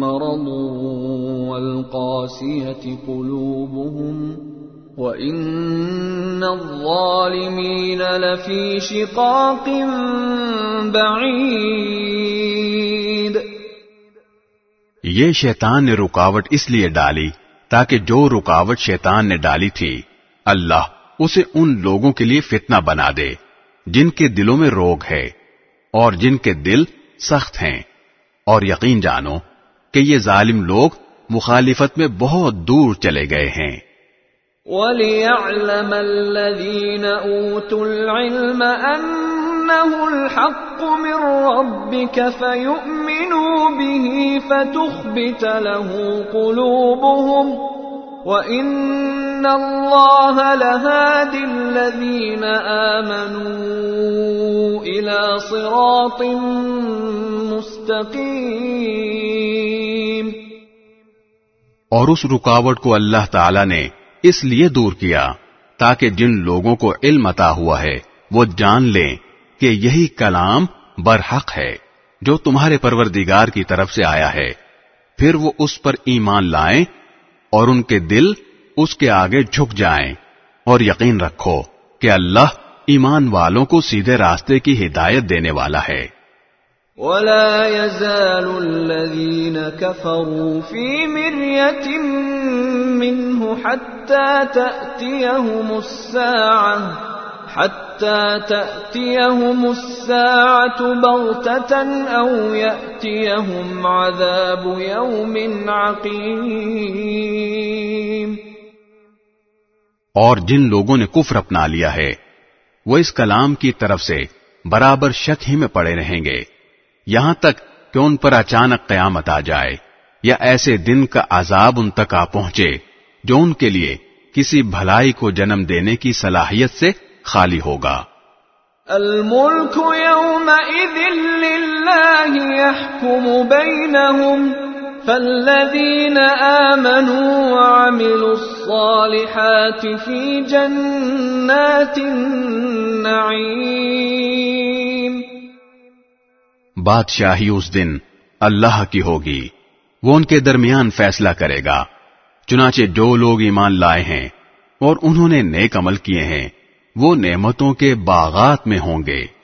مرض والقاسية قلوبهم وإن الظالمين لفي شقاق بعيد. یہ شیطان نے رکاوٹ اس لیے ڈالی تاکہ جو رکاوٹ شیطان نے ڈالی تھی اللہ اسے ان لوگوں کے لیے فتنہ بنا دے، جن کے دلوں میں روگ ہے اور جن کے دل سخت ہیں۔ اور یقین جانو کہ یہ ظالم لوگ مخالفت میں بہت دور چلے گئے ہیں۔ وليعلم الذين اوتوا العلم انه الحق من ربك فيؤمنوا به فتخبت له قلوبهم وان الله لهادي الذين امنوا الى صراط مستقيم اور اس رکاوٹ کو اللہ تعالی نے اس لیے دور کیا تاکہ جن لوگوں کو علم عطا ہوا ہے، وہ جان لیں کہ یہی کلام برحق ہے، جو تمہارے پروردگار کی طرف سے آیا ہے۔ پھر وہ اس پر ایمان لائیں اور ان کے دل اس کے آگے جھک جائیں اور یقین رکھو کہ اللہ ایمان والوں کو سیدھے راستے کی ہدایت دینے والا ہے۔ ولا يزال الذين كفروا في مرية منه حتى تأتيهم الساعة، حتى تأتيهم الساعة بغتة أو يأتيهم عذاب يوم عقيم اور جن لوگوں نے کفر اپنا لیا ہے، وہ اس کلام کی طرف سے برابر شک ہی میں پڑے رہیں گے۔ یہاں تک کہ ان پر اچانک قیامت آ جائے، یا ایسے دن کا عذاب ان تک آ پہنچے جو ان کے لیے کسی بھلائی کو جنم دینے کی صلاحیت سے خالی ہوگا۔ الملك يومئذ فالذين آمنوا وعملوا الصالحات في جنات النعيم. بادشاہی اس دن اللہ کی ہوگی، وہ ان کے درمیان فیصلہ کرے گا، چنانچہ جو لوگ ایمان لائے ہیں اور انہوں نے نیک عمل کیے ہیں، وہ نعمتوں کے باغات میں ہوں گے۔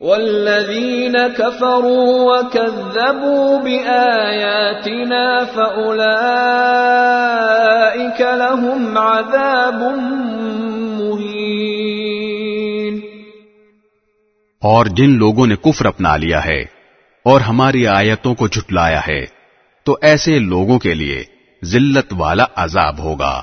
والذين كفروا وكذبوا بآياتنا فأولئك لهم عذاب مهين اور جن لوگوں نے کفر اپنا لیا ہے اور ہماری آیتوں کو جھٹلایا ہے، تو ایسے لوگوں کے لیے ذلت والا عذاب ہوگا۔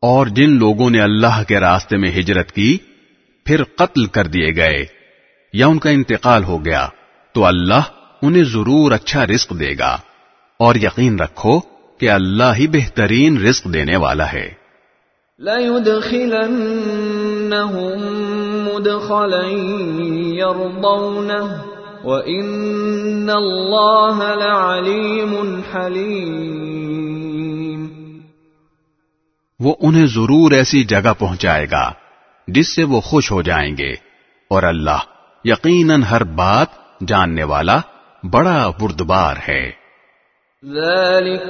اور جن لوگوں نے اللہ کے راستے میں ہجرت کی، پھر قتل کر دیے گئے، یا ان کا انتقال ہو گیا، تو اللہ انہیں ضرور اچھا رزق دے گا۔ اور یقین رکھو کہ اللہ ہی بہترین رزق دینے والا ہے۔ لَيُدْخِلَنَّهُمْ مُدْخَلًا يَرْضَوْنَهُ وَإِنَّ اللَّهَ لَعَلِيمٌ حَلِيمٌ وہ انہیں ضرور ایسی جگہ پہنچائے گا جس سے وہ خوش ہو جائیں گے اور اللہ یقیناً ہر بات جاننے والا بڑا بردبار ہے۔ ذلك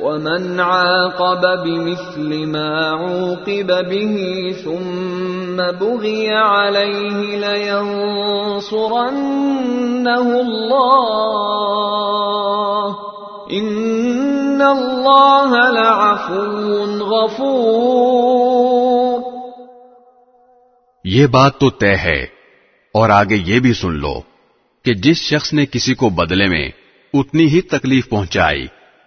ومن عاقب بمثل ما عوقب به ثم بغي عليه لينصرنه الله. إن ان اللہ لعفو غفور۔ یہ بات تو طے ہے، اور آگے یہ بھی سن لو کہ جس شخص نے کسی کو بدلے میں اتنی ہی تکلیف پہنچائی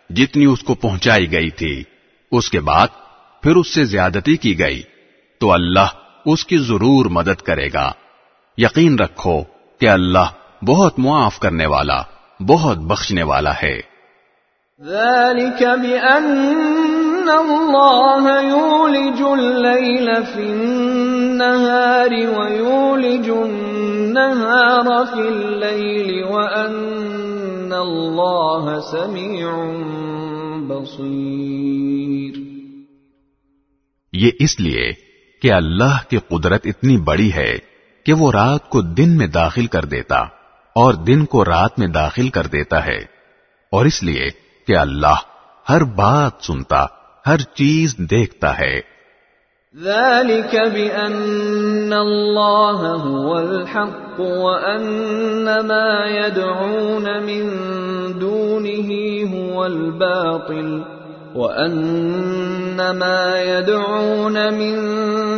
جتنی اس کو پہنچائی گئی تھی، اس کے بعد پھر اس سے زیادتی کی گئی، تو اللہ اس کی ضرور مدد کرے گا۔ یقین رکھو کہ اللہ بہت معاف کرنے والا، بہت بخشنے والا ہے۔ ذلك بأن الله يولج الليل في النهار ويولج النهار في الليل وأن الله سميع بصير یہ اس لیے کہ اللہ کی قدرت اتنی بڑی ہے کہ وہ رات کو دن میں داخل کر دیتا اور دن کو رات میں داخل کر دیتا ہے اور اس لیے کہ اللہ ہر بات سنتا ہر چیز دیکھتا ہے ذلك بأن الله هو الحق وأن ما يدعون من دونه هو الباطل وأن ما يدعون من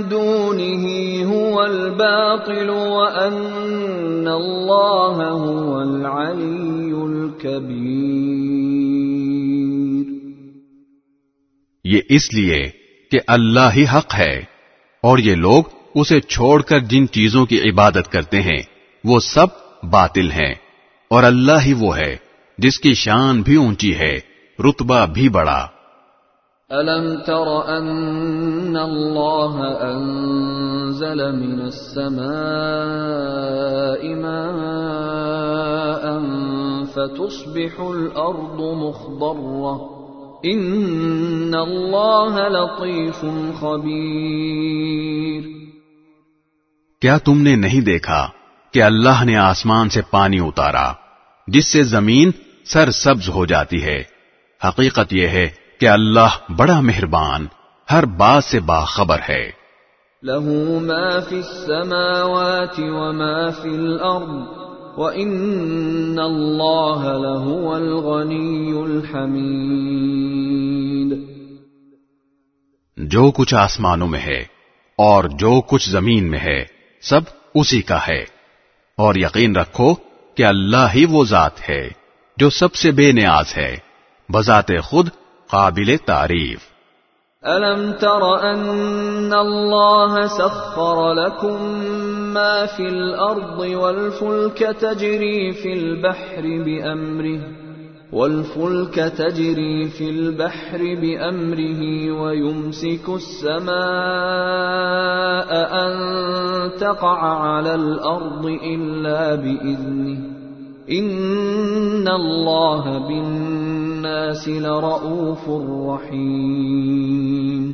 دونه هو الباطل وأن الله هو العلي الكبير یہ اس لیے کہ اللہ ہی حق ہے، اور یہ لوگ اسے چھوڑ کر جن چیزوں کی عبادت کرتے ہیں، وہ سب باطل ہیں، اور اللہ ہی وہ ہے، جس کی شان بھی اونچی ہے، رتبہ بھی بڑا۔ ألم تر أن الله أنزل من السماء ماء فتصبح الأرض مخضرة إن الله لطيف خبير کیا تم نے نہیں دیکھا کہ اللہ نے آسمان سے پانی اتارا جس سے زمین سر سبز ہو جاتی ہے؟ حقیقت یہ ہے کہ اللہ بڑا مہربان ہر بات سے باخبر ہے۔ له ما في السماوات وما في الأرض وإن الله لهو الغني الحميد جو کچھ آسمانوں میں ہے اور جو کچھ زمین میں ہے سب اسی کا ہے۔ اور یقین رکھو کہ اللہ ہی وہ ذات ہے جو سب سے بے نیاز ہے بذات خود قابل تعریف۔ ألم تر أن الله سخر لكم ما في الأرض والفلك تجري في البحر بأمره والفلك تجري في البحر بأمره ويمسك السماء أن تقع على الأرض إلا بإذنه. إن الله بالناس لرؤوف رحيم.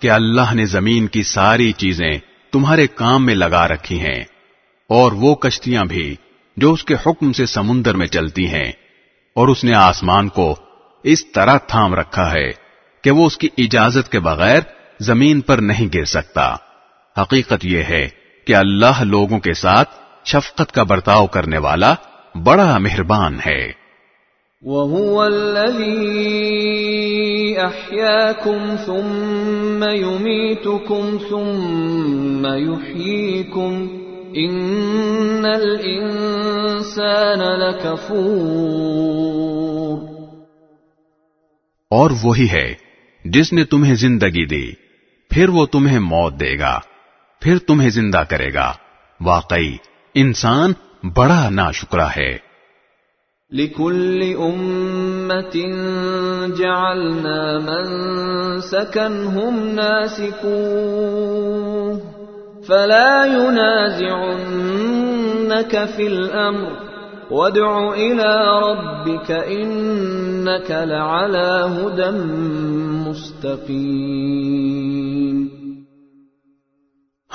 کہ اللہ نے زمین کی ساری چیزیں تمہارے کام میں لگا رکھی ہیں، اور وہ کشتیاں بھی جو اس کے حکم سے سمندر میں چلتی ہیں، اور اس نے آسمان کو اس طرح تھام رکھا ہے کہ وہ اس کی اجازت کے بغیر زمین پر نہیں گر سکتا۔ حقیقت یہ ہے کہ اللہ لوگوں کے ساتھ شفقت کا برتاؤ کرنے والا بڑا مہربان ہے۔ وهو الذي أحياكم ثم يميتكم ثم يحييكم إن الإنسان لكفور اور وہی ہے جس نے تمہیں زندگی دی، پھر وہ تمہیں موت دے گا، پھر تمہیں زندہ کرے گا۔ واقعی انسان بڑا ناشکرا ہے۔ لكل أمة جعلنا من سكنهم ناسكوه فلا ينازعنك في الأمر. وادع إلى ربك إنك لعلى هدى مستقيم.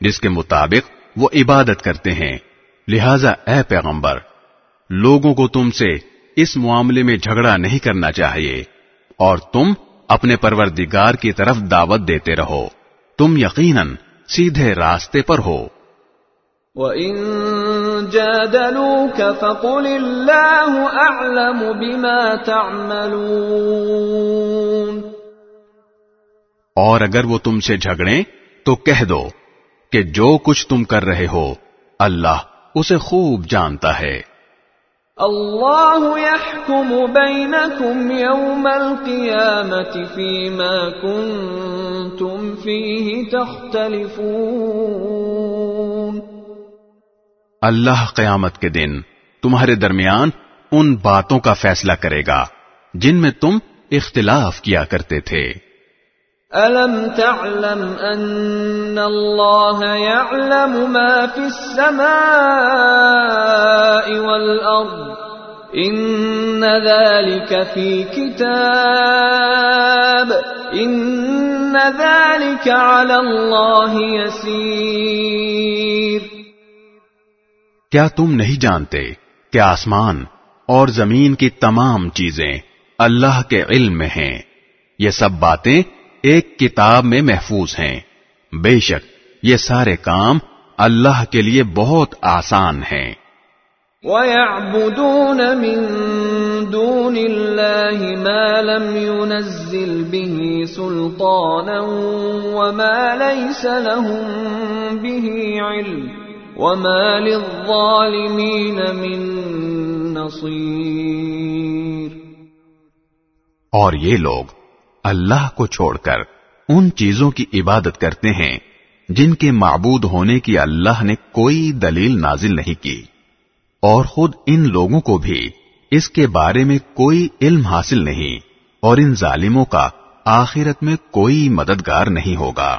جس کے مطابق وہ عبادت کرتے ہیں۔ لہذا اے پیغمبر لوگوں کو تم سے اس معاملے میں جھگڑا نہیں کرنا چاہیے اور تم اپنے پروردگار کی طرف دعوت دیتے رہو۔ تم یقیناً سیدھے راستے پر ہو۔ وَإِن جَادَلُوكَ فَقُلِ اللَّهُ أَعْلَمُ بِمَا تَعْمَلُونَ۔ اور اگر وہ تم سے جھگڑیں تو کہہ دو۔ کہ جو کچھ تم کر رہے ہو اللہ اسے خوب جانتا ہے۔ الله يحكم بينكم يوم القيامة فيما كنتم فيه تختلفون۔ اللہ قیامت کے دن تمہارے درمیان ان باتوں کا فیصلہ کرے گا جن میں تم اختلاف کیا کرتے تھے۔ ألم تعلم أن الله يعلم ما في السماء والأرض إن ذلك في كتاب إن ذلك على الله يسير کیا تم نہیں جانتے کہ آسمان اور زمین کی تمام چیزیں اللہ کے علم میں ہیں؟ یہ سب باتیں ایک کتاب میں محفوظ ہیں۔ بے شک یہ سارے کام اللہ کے لیے بہت آسان ہیں۔ ويعبدون من دون الله ما لم ينزل به سلطانا وما ليس لهم به علم وما للظالمين من نصير۔ اور یہ لوگ اللہ کو چھوڑ کر ان چیزوں کی عبادت کرتے ہیں جن کے معبود ہونے کی اللہ نے کوئی دلیل نازل نہیں کی۔ اور خود ان لوگوں کو بھی اس کے بارے میں کوئی علم حاصل نہیں اور ان ظالموں کا آخرت میں کوئی مددگار نہیں ہوگا۔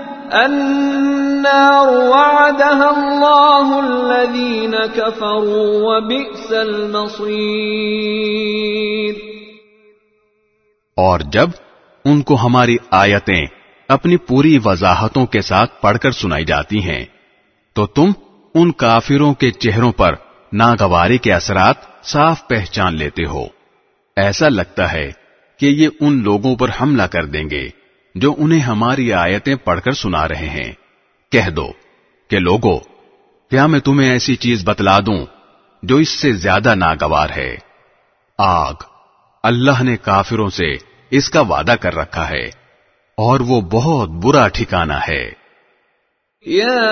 النار وعدها الله الذين كفروا وبئس المصير. اور جب ان کو ہماری آیتیں اپنی پوری وضاحتوں کے ساتھ پڑھ کر سنائی جاتی ہیں، تو تم ان کافروں کے چہروں پر ناگواری کے اثرات صاف پہچان لیتے ہو۔ ایسا لگتا ہے کہ یہ ان لوگوں پر حملہ کر دیں گے۔ جو انہیں ہماری آیتیں پڑھ کر سنا رہے ہیں۔ کہہ دو کہ لوگو، کیا میں تمہیں ایسی چیز بتلا دوں جو اس سے زیادہ ناگوار ہے؟ آگ۔ اللہ نے کافروں سے اس کا وعدہ کر رکھا ہے اور وہ بہت برا ٹھکانہ ہے۔ يا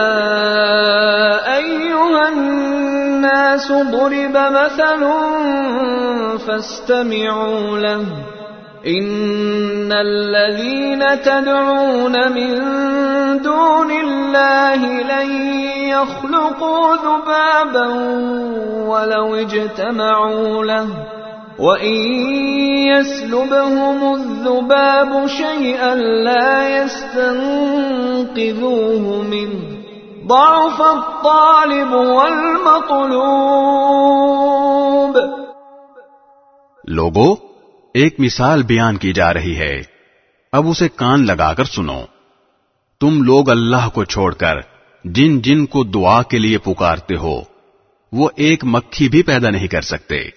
أيها الناس ضرب مثل فاستمعوا له۔ إن الذين تدعون من دون الله لن يخلقوا ذبابا ولو اجتمعوا له وإن يسلبهم الذباب شيئا لا يستنقذوه منه ضعف الطالب والمطلوب لوگو ایک مثال بیان کی جا رہی ہے۔ اب اسے کان لگا کر سنو۔ تم لوگ اللہ کو چھوڑ کر جن جن کو دعا کے لیے پکارتے ہو، وہ ایک مکھی بھی پیدا نہیں کر سکتے۔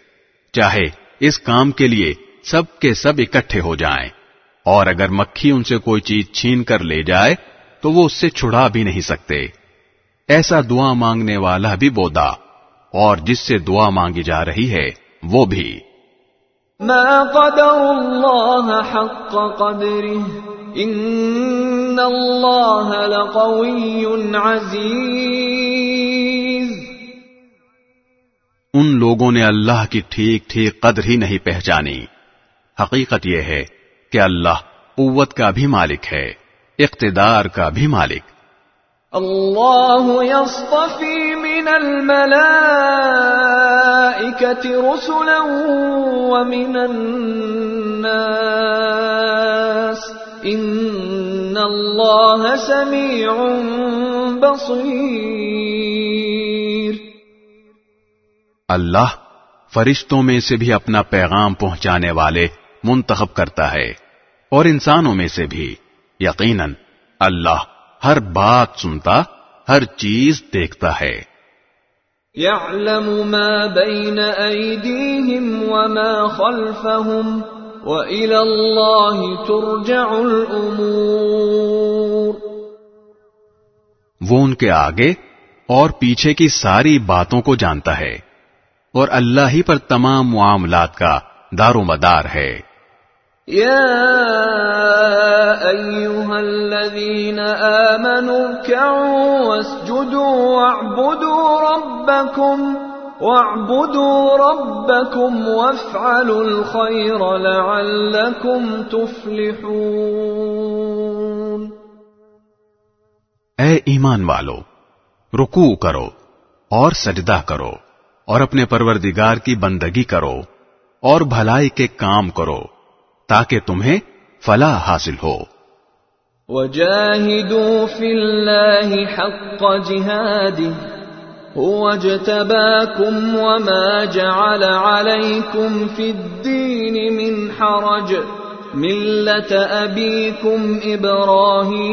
چاہے اس کام کے لیے سب کے سب اکٹھے ہو جائیں۔ اور اگر مکھی ان سے کوئی چیز چھین کر لے جائے، تو وہ اس سے چھڑا بھی نہیں سکتے۔ ایسا دعا مانگنے والا بھی بودا، اور جس سے دعا مانگی جا رہی ہے، وہ بھی۔ ما قدر الله حق قدره إن الله لقوي عزيز ان لوگوں نے اللہ کی ٹھیک ٹھیک قدر ہی نہیں پہچانی۔ حقیقت یہ ہے کہ اللہ قوت کا بھی مالک ہے، اقتدار کا بھی مالک۔ الله يصطفي من الملائكة رسلا ومن الناس. إن الله سميع بصير اللہ فرشتوں میں سے بھی اپنا پیغام پہنچانے والے منتخب کرتا ہے اور انسانوں میں سے بھی، یقیناً اللہ ہر بات سنتا ہر چیز دیکھتا ہے۔ يعلم ما بين أيديهم وما خلفهم وإلى الله ترجع الأمور۔ وہ ان کے آگے اور پیچھے کی ساری باتوں کو جانتا ہے اور اللہ ہی پر تمام معاملات کا دار و مدار ہے۔ يا أيها الذين آمنوا اركعوا واسجدوا واعبدوا ربكم واعبدوا ربكم وافعلوا الخير لعلكم تفلحون اے ایمان والو، رکوع کرو اور سجدہ کرو اور اپنے پروردگار کی بندگی کرو اور بھلائی کے کام کرو۔ تاکہ تمہیں فلاح حاصل ہو۔ وجاهدوا في الله حق جهاده هو اجتباكم وما جعل عليكم في الدين من حرج ملة أبيكم إبراهيم۔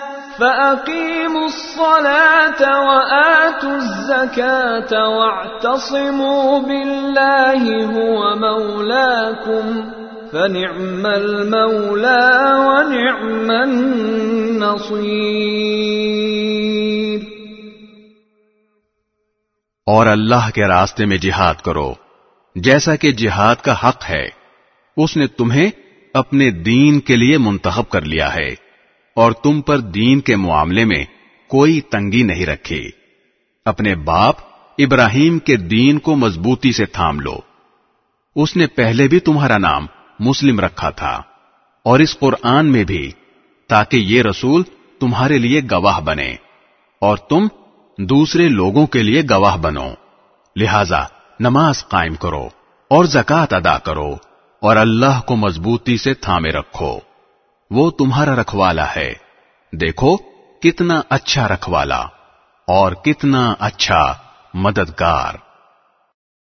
فأقيموا الصلاة وآتوا الزكاة واعتصموا بالله هو مولاكم فنعم المولى ونعم النصير اور اللہ کے راستے میں جہاد کرو، جیسا کہ جہاد کا حق ہے۔ اس نے تمہیں اپنے دین کے لیے منتخب کر لیا ہے۔ اور تم پر دین کے معاملے میں کوئی تنگی نہیں رکھی اپنے باپ ابراہیم کے دین کو مضبوطی سے تھام لو۔ اس نے پہلے بھی تمہارا نام مسلم رکھا تھا۔ اور اس قرآن میں بھی، تاکہ یہ رسول تمہارے لیے گواہ بنے اور تم دوسرے لوگوں کے لیے گواہ بنو۔ لہذا نماز قائم کرو اور زکات ادا کرو اور اللہ کو مضبوطی سے تھامے رکھو۔ وہ تمہارا رکھوالا ہے۔ دیکھو کتنا اچھا رکھوالا اور کتنا اچھا مددگار۔